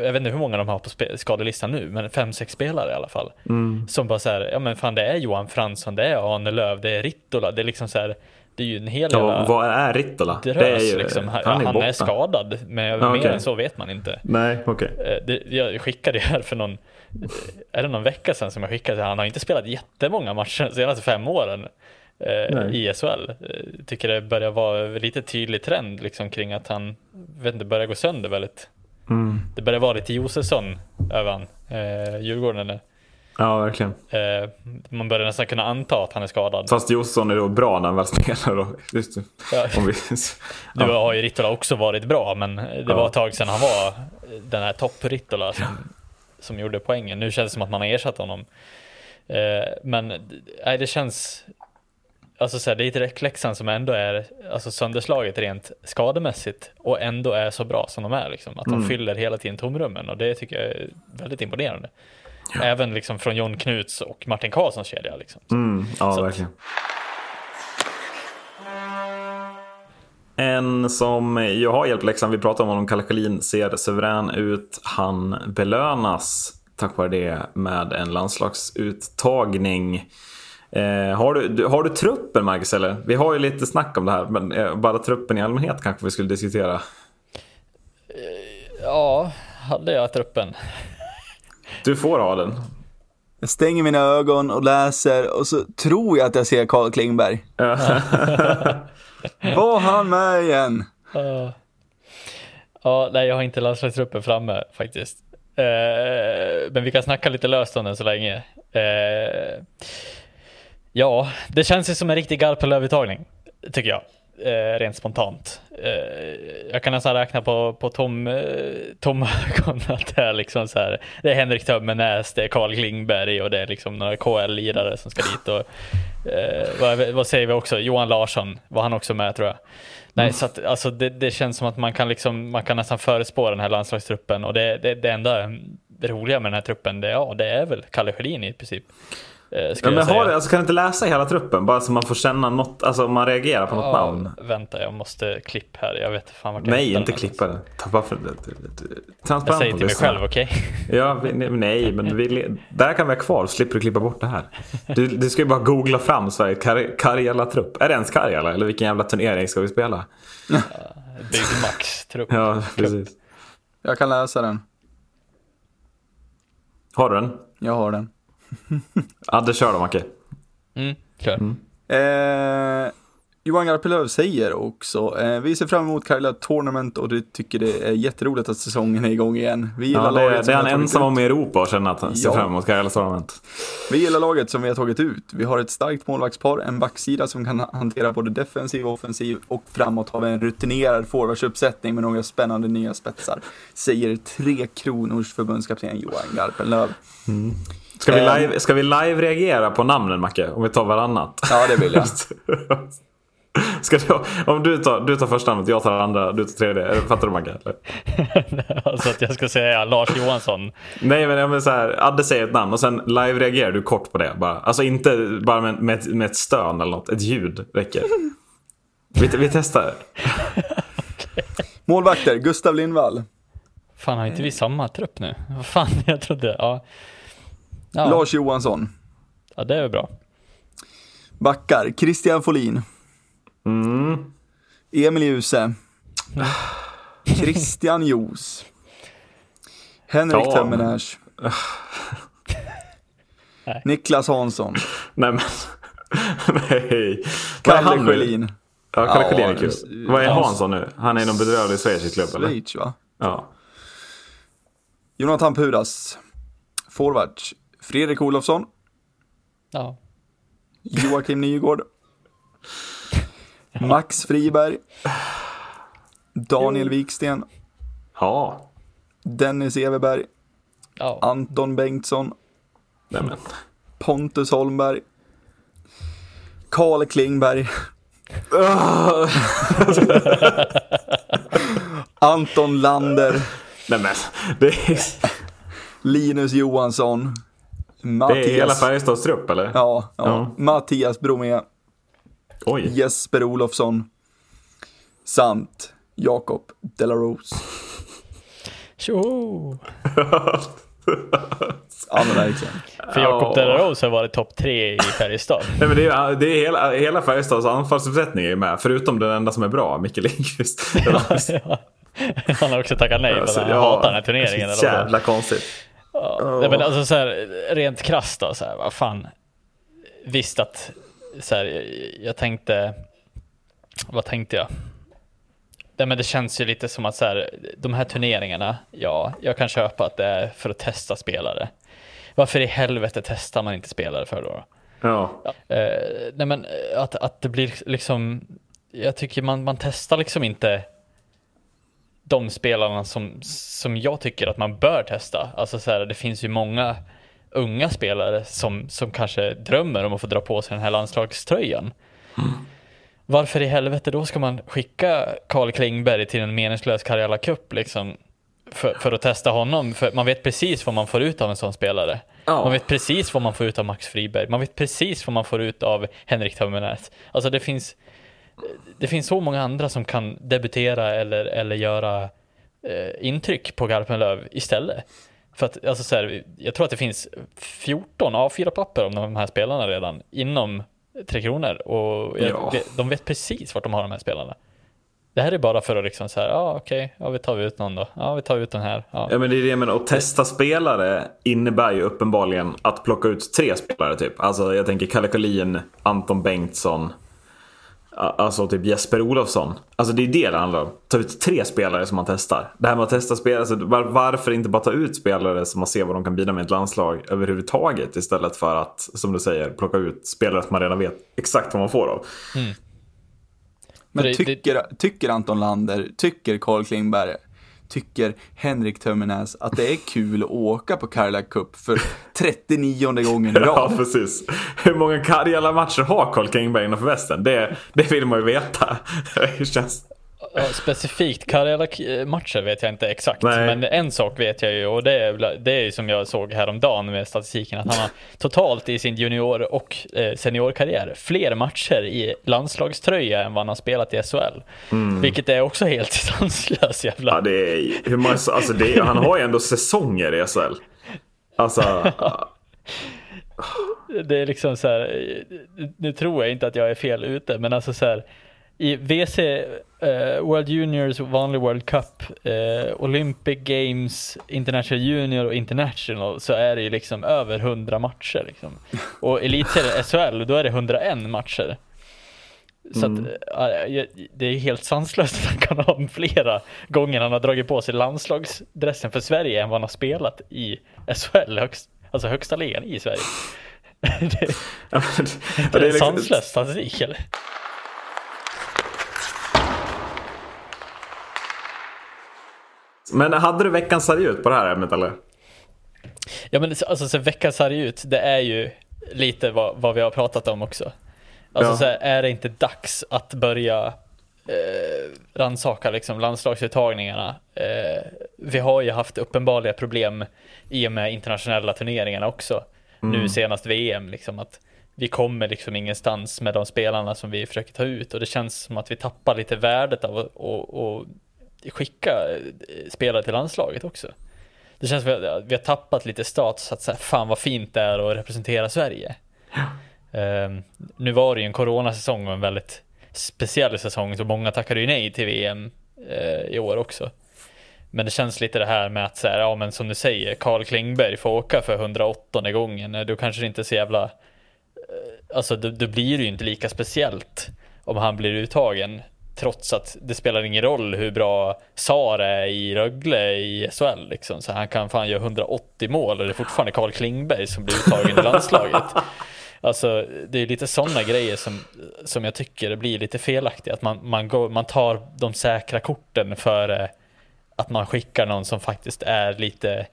jag vet inte hur många de har på skadelistan nu, men fem, sex spelare i alla fall. Mm. Som bara så här, ja men fan det är Johan Fransson, det är Arne Löv, det är Rittola, det är liksom så här, det är ju en hel Ja, jävla vad är Rittola? drös Det är ju, liksom. Han, han är, han är skadad, men Ja, mer än så vet man inte. Nej, okej. Eh, det, jag skickade ju här för någon, är det någon vecka sedan som jag skickade, han har inte spelat jättemånga matcher de senaste fem åren eh, Nej. i SHL. Eh, tycker det börjar vara lite tydlig trend liksom kring att han, vet inte, börjar gå sönder väldigt. Mm. Det börjar vara lite Josefsson över han, eh, Djurgården. eller? Ja, verkligen. Eh, man börjar nästan kunna anta att han är skadad. Fast Josson är då bra när han väl spelar. Då. Just det. Ja. [laughs] Vi... [laughs] Nu har ju Rittola också varit bra, men det Ja. var ett tag sedan han var den här topp-Rittola som, som gjorde poängen. Nu känns det som att man har ersatt honom. Eh, men nej, det känns... Alltså så här, det är Leksand som ändå är alltså, sönderslaget rent skademässigt och ändå är så bra som de är. Liksom. Att de Mm. fyller hela tiden tomrummen och det tycker jag är väldigt imponerande. Även liksom från John Knuts och Martin Karlssons kedja. Liksom. Mm, ja, Så att- verkligen. En som ju har hjälpt Leksand, vi pratade om honom, Kalle Schelin ser suverän ut. Han belönas tack vare det med en landslagsuttagning. Eh, har, du, har du truppen Marcus eller? Vi har ju lite snack om det här men eh, bara truppen i allmänhet kanske vi skulle diskutera. Ja, hade jag truppen? Du får ha den. Jag stänger mina ögon och läser och så tror jag att jag ser Carl Klingberg. [laughs] Var han med igen? Uh, ja, nej jag har inte landslagstruppen framme faktiskt. Uh, men vi kan snacka lite löst om den så länge. Uh, ja, det känns ju som en riktig Garpenlöv-uttagning, tycker jag. Eh, rent spontant. Eh, jag kan nästan räkna på, på tom, eh, tomma ögon att det är liksom så här. Det är Henrik Tömmernes, det är Carl Klingberg och det är liksom några KL-lirare som ska dit. Och, eh, vad, vad, säger vi också? Johan Larsson var han också med tror jag. Nej, mm. så att, alltså, det, det, känns som att man kan, liksom, man kan nästan förespå den här landslagstruppen och det, det, det enda roliga med den här truppen, det, ja, det är väl Kalle Schelin i princip. Eh, ja, men har det, alltså, kan du inte läsa hela truppen? Bara så man får känna något, alltså man reagerar på något ja, namn. Vänta, jag måste klippa här. Jag vet fan vart Nej, inte klippa den. Transparent Jag säger till mig själv, okej? Okay? [laughs] Ja, nej, men vi, där kan vi ha kvar. Slipper du klippa bort det här. Du, du ska ju bara googla fram Sverige Kar Karjala-trupp. Är det ens Karjala? Eller vilken jävla turnering ska vi spela? Ja, [laughs] Big Max-trupp. Ja, precis. Jag kan läsa den. Har du den? Jag har den. Adde, kör då Macke. Mm, kör. Mm. Eh, Johan Garpenlöv säger också, eh, vi ser fram emot Karla Tournament och du tycker det är jätteroligt att säsongen är igång igen. Vi gillar ja, det, laget det är han ensam om i Europa och känner att han ser ja. fram emot Karla Tournament. Vi gillar laget som vi har tagit ut. Vi har ett starkt målvaktspar, en backsida som kan hantera både defensiv och offensiv och framåt har vi en rutinerad forwardsuppsättning med några spännande nya spetsar. Säger Tre Kronors förbundskapten Johan Garpenlöv. Mm. Ska vi, ehm. live, ska vi live-reagera på namnen Macke? Om vi tar varannat? Ja, det vill jag. [laughs] Ska du, om du tar, du tar första namnet, jag tar andra, du tar tredje. Fattar du Macke? [laughs] alltså att jag ska säga Lars Johansson? Nej men, men så här, Adde säger ett namn och sen live-reagerar du kort på det. Bara. Alltså inte bara med, med, med ett stön eller något, ett ljud räcker. Vi, vi testar. okay. [laughs] Målvakter, Gustav Lindvall. Fan har inte vi samma trupp nu? Vad fan, jag trodde, ja. Ja. Lars Johansson. Ja, det är bra. Backar, Christian Folin. Mm. Emil Djuse. Christian Jos. Henrik ja. Tömmernes. [laughs] Niklas Hansson. Nej men, [laughs] nej. Kalle Sjölin. Ja, Kalle Sjölin är kul. Vad är Hansson nu? Han är i någon bedrövlig schweizisk klubb eller? Schweiz va? Ja. Jonathan Puras. Forward. Fredrik Olofsson. Ja. Joakim Nygård. Max Friberg. Daniel Wiksten. Ja. Dennis Everberg. Ja. Anton Bengtsson. Nämen. Pontus Holmberg. Karl Klingberg. [laughs] Anton Lander. Nämen. Linus Johansson. Mattias... Det är hela Färjestads trupp eller? Ja, ja. ja. Mattias Bromé. Oj. Jesper Olofsson. Samt Jakob Delarose. Tjoho! ja men verkligen. För Jakob Delarose har varit topp tre i Färjestad. Nej, men det är, det är hela, hela Färjestads anfallsuppsättning är med. Förutom den enda som är bra, Micke Lindqvist. [laughs] Han har också tackat nej för att han ja, hatar den här turneringen. Jävla konstigt. Ja, oh. men alltså så här, rent krasst då, så här, vad fan. Visst att, så här, jag tänkte, vad tänkte jag? Nej, men det känns ju lite som att så här, de här turneringarna, ja, jag kan köpa att det är för att testa spelare. Varför i helvete testar man inte spelare för då? Ja. ja eh, nej men att, att det blir liksom, jag tycker man, man testar liksom inte de spelarna som, som jag tycker att man bör testa. Alltså så här, det finns ju många unga spelare som, som kanske drömmer om att få dra på sig den här landslagströjan. Mm. Varför i helvete då ska man skicka Karl Klingberg till en meningslös Karjala Cup liksom? För, för, att testa honom, för man vet precis vad man får ut av en sån spelare. Oh. Man vet precis vad man får ut av Max Friberg, man vet precis vad man får ut av Henrik Tömmernes. Alltså det finns, det finns så många andra som kan debutera eller, eller göra eh, intryck på Garpenlöv istället. För att, alltså så här, jag tror att det finns 14 A4-papper om de här spelarna redan inom Tre Kronor och jag, Ja. de vet precis vart de har de här spelarna. Det här är bara för att liksom så här, ja ah, okej, ja vi tar ut någon då, ja vi tar ut den här. Ja. Ja men det är det menar. Att testa spelare innebär ju uppenbarligen att plocka ut tre spelare typ. Alltså jag tänker Kalle Collin, Anton Bengtsson. Alltså typ Jesper Olofsson. Alltså det är det det handlar om. Ta ut tre spelare som man testar. Det här med att testa spelare. Alltså, var, varför inte bara ta ut spelare som man ser vad de kan bidra med i ett landslag överhuvudtaget. Istället för att, som du säger, plocka ut spelare som man redan vet exakt vad man får av. Men För det- tycker, tycker Anton Lander, tycker Carl Klingberg, tycker Henrik Tömmernes att det är kul att åka på Cadillac Cup för [laughs] 39 gången i Ja, rad? precis. Hur många Karjala-matcher har Carl Kingberg innanför västen? Det, det vill man ju veta. [laughs] Det känns... Specifikt Karjala-matcher vet jag inte exakt, Nej. men en sak vet jag ju och det är, det är som jag såg häromdagen med statistiken att han har [laughs] totalt i sin junior och eh, seniorkarriär fler matcher i landslagströja än vad han har spelat i SHL. Vilket är också helt [laughs] sanslöst jävla. Ja, det är, hur många, alltså det är, han har ju ändå säsonger i SHL. Alltså, [laughs] Det är liksom så här, eh, nu tror jag inte att jag är fel ute, men alltså så här i WC, eh, World Juniors, vanlig World Cup, eh, Olympic Games, International Junior och International så är det ju liksom över 100 matcher. Liksom. [laughs] Och Elitserien SHL, då är det 101 matcher. Så att, eh, ja, det är helt sanslöst att han kan ha [laughs] flera gånger han har dragit på sig landslagsdressen för Sverige än vad han har spelat i SHL, högst, alltså högsta ligan i Sverige. [laughs] det, ja, men, det är liksom- sanslös statistik eller? Men hade du veckans sarg ut på det här ämnet eller? Ja men alltså så veckans sarg ut, det är ju lite vad, vad vi har pratat om också. Alltså Ja. så här, är det inte dags att börja eh, rannsaka liksom landslagsuttagningarna? Eh, vi har ju haft uppenbara problem i och med internationella turneringarna också. Nu senast VM, liksom att vi kommer liksom ingenstans med de spelarna som vi försöker ta ut och det känns som att vi tappar lite värdet av att och, och skicka eh, spelare till landslaget också. Det känns som att vi har tappat lite status att säga fan vad fint det är att representera Sverige. Ehm, nu var det ju en coronasäsong och en väldigt speciell säsong så många tackade ju nej till VM eh, i år också. Men det känns lite det här med att så här, ja men som du säger, Carl Klingberg får åka för 108 gången. Eh, Då kanske det inte är så jävla, alltså då, då blir det ju inte lika speciellt om han blir uttagen. Trots att det spelar ingen roll hur bra Sar är i Rögle i SHL liksom. Så han kan fan göra 180 mål och det är fortfarande Carl Klingberg som blir uttagen i landslaget. Alltså det är lite sådana grejer som, som jag tycker blir lite felaktiga. Att man, man, går, man tar de säkra korten för att man skickar någon som faktiskt är lite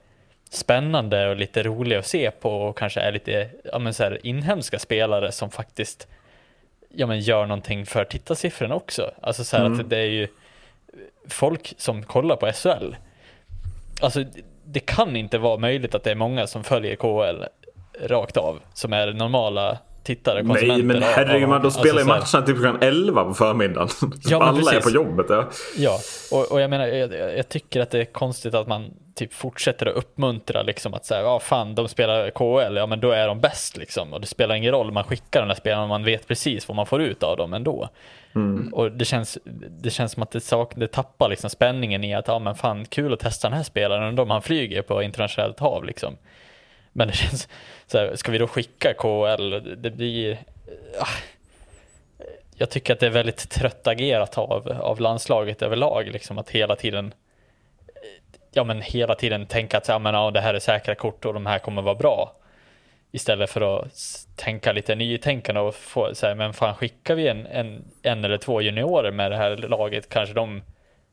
spännande och lite rolig att se på och kanske är lite ja, men så här, inhemska spelare som faktiskt ja, men gör någonting för tittarsiffrorna också. Alltså så här att det är ju folk som kollar på SHL. Alltså det kan inte vara möjligt att det är många som följer KHL rakt av som är normala tittare, konsumenter. Nej men herregud, man, då alltså spelar ju så här- matcherna typ klockan 11 på förmiddagen. Ja, Alla är precis. på jobbet. Ja. Ja, och, och jag menar, jag, jag tycker att det är konstigt att man typ fortsätter att uppmuntra liksom att säga, ja fan, de spelar KHL, ja men då är de bäst liksom. Och det spelar ingen roll, man skickar de där spelarna, man vet precis vad man får ut av dem ändå. Och det känns, det känns som att det, sak, det tappar liksom spänningen i att, ja men fan, kul att testa den här spelaren, undrar om han flyger på internationellt hav liksom. Men det känns, så här, ska vi då skicka KHL? Det blir, ah, jag tycker att det är väldigt trött agerat av, av landslaget överlag, liksom att hela tiden ja men hela tiden tänka att ja, men, ja, det här är säkra kort och de här kommer vara bra. Istället för att tänka lite nytänkande och få säga, men fan skickar vi en, en, en eller två juniorer med det här laget kanske de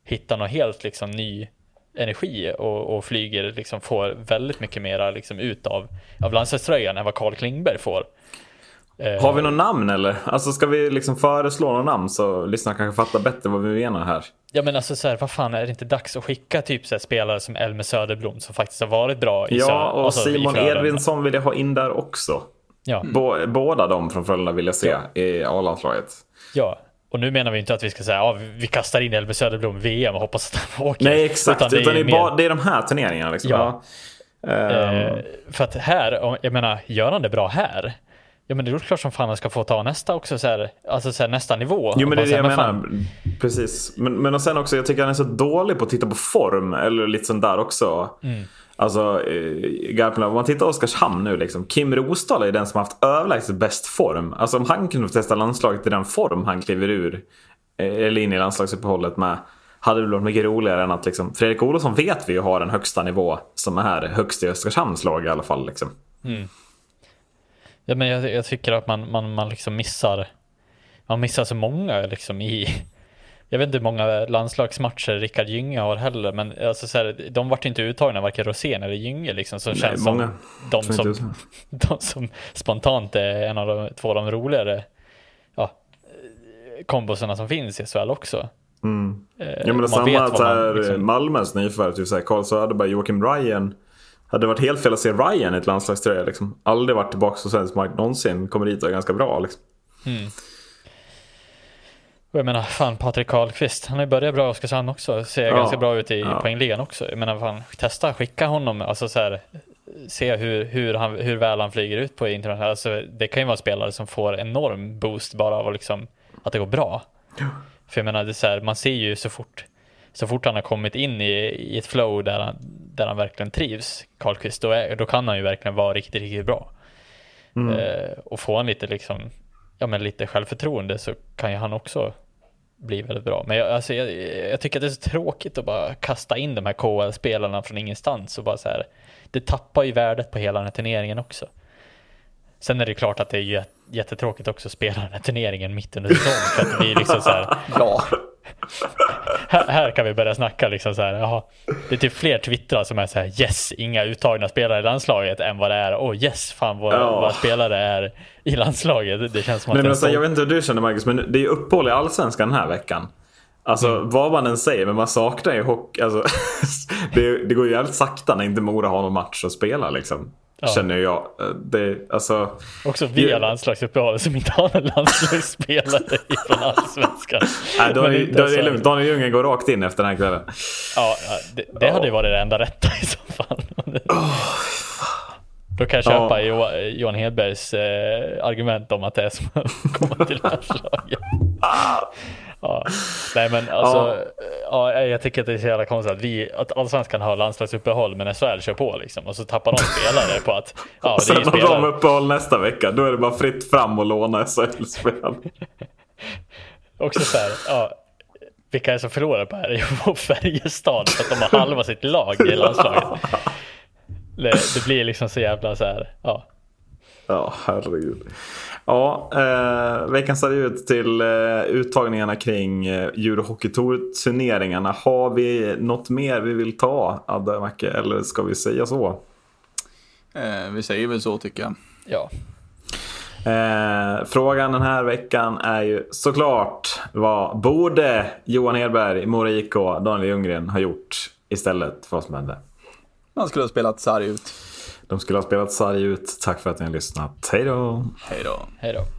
hittar någon helt liksom ny energi och, och flyger liksom får väldigt mycket mera liksom ut av, av landslagströjan än vad Carl Klingberg får. Eh, Har vi någon namn eller? Alltså ska vi liksom föreslå någon namn så lyssnarna kanske fattar bättre vad vi menar här. Ja men alltså så här, vad fan är det inte dags att skicka typ så här, spelare som Elmer Söderblom som faktiskt har varit bra i Ja, och alltså, Simon. Edvinsson vill jag ha in där också. Ja, Bå- båda de från Frölunda vill jag se i A-landslaget. ja. och nu menar vi inte att vi ska säga ja, vi kastar in Elvis Söderblom i VM och hoppas att han [laughs] åker. Nej exakt, utan det, utan är, mer... bara, det är de här turneringarna. Liksom. Ja. ja. Eh, um... för att här, jag menar, gör han det bra här? Ja men det är klart som fan han ska få ta nästa också, så här, alltså så här, nästa nivå. Jo men det är det jag menar. Fan... Precis. Men, men sen också, jag tycker han är så dålig på att titta på form, eller lite sånt där också. Mm. Alltså, eh, om man tittar på Oskarshamn nu liksom. Kim Rosdahl är den som haft överlägset bäst form. Alltså om han kunde få testa landslaget i den form han kliver ur, eh, eller in i landslagsuppehållet med. Hade det blivit mycket roligare än att liksom, Fredrik Olofsson vet vi ju har en högsta nivå som är högst i Oskarshamns lag i alla fall. Liksom. Mm. Ja, men jag, jag, tycker att man, man, man liksom missar, man missar så många liksom i jag vet inte hur många landslagsmatcher Rickard Gynge har heller, men alltså så här, de vart inte uttagna varken Rosén eller Gynge liksom, som Nej, känns många. som de som, [laughs] de som spontant är en av de två av de roligare ja, kombosarna som finns i SHL också. Mm. Eh, ja men det samma man, liksom... Malmös nyförvärv, typ Karl Söderberg, Joakim Ryan. Hade det varit helt fel att se Ryan i ett landslagströja liksom. Aldrig varit tillbaka på svensk mark någonsin. Kommer dit och är ganska bra liksom. Mm. Och jag menar, fan Patrik Karlqvist, han har ju börjat bra i Oskarshamn också. Ser ja. ganska bra ut i ja. poängligan också. Jag menar, fan, testa, skicka honom, alltså så här, se hur, hur, han, hur väl han flyger ut på internationellt. Alltså, det kan ju vara spelare som får enorm boost bara av liksom, att det går bra. Ja. För jag menar, det är så här, man ser ju så fort, så fort han har kommit in i, i ett flow där han, där han verkligen trivs, Karlqvist, då, är, då kan han ju verkligen vara riktigt, riktigt bra. Mm. Eh, och får han lite liksom ja, men lite självförtroende så kan ju han också bli väldigt bra. Men jag, alltså, jag, jag tycker att det är så tråkigt att bara kasta in de här KL-spelarna från ingenstans och bara så här. Det tappar ju värdet på hela den här turneringen också. Sen är det klart att det är jättetråkigt också att spela den här turneringen mitt under säsongen för att det blir liksom så här. [laughs] ja här, här, kan vi börja snacka liksom så här. Jaha, det är typ fler twittrar som är så här yes, inga uttagna spelare i landslaget än vad det är oh yes, fan våra, ja. våra spelare är i landslaget. Det känns som att men, men alltså, Jag vet inte hur du känner Marcus, men det är uppehåll i allsvenskan den här veckan. Alltså mm. vad man än säger, men man saknar ju hockey. Alltså, [laughs] det, det går ju jävligt sakta när inte Mora har någon match att spela liksom. Ja. Känner jag. Det, alltså, Också via ju... landslagsuppehållet som inte har en landslagsspelare från Allsvenskan. Nej, då, är, då är det lugnt. Daniel Ljunggren går rakt in efter den här kvällen. Ja, det, det ja. hade ju varit det enda rätta i så fall. Oh, då kan jag köpa ja. Johan Hedbergs eh, argument om att det är som att komma till landslaget. [laughs] Ja. Nej men alltså, ja. ja. jag tycker att det är så jävla konstigt att vi, att allsvenskan har landslagsuppehåll men SHL kör på liksom och så tappar de spelare på att [laughs] ja, och sen har spelare... de uppehåll nästa vecka, då är det bara fritt fram och låna SHL-spel. [laughs] Också så här, ja, vilka är det som förlorar på det här? Jo, Färjestad för att de har halva sitt lag i landslaget. Det, det blir liksom så jävla så här, ja. Ja, herregud. Ja, eh, veckan ser ut till eh, uttagningarna kring eh, Eurohockey-turneringarna. Har vi något mer vi vill ta, Adde Macke, eller ska vi säga så? Eh, vi säger väl så tycker jag. Ja. Eh, frågan den här veckan är ju såklart vad borde Johan Hedberg, Mora IK, Daniel Ljunggren ha gjort istället för vad som hände? Man skulle ha spelat sarg ut. De skulle ha spelat sarg ut. Tack för att ni har lyssnat. Hej då! Hej då! Hej då!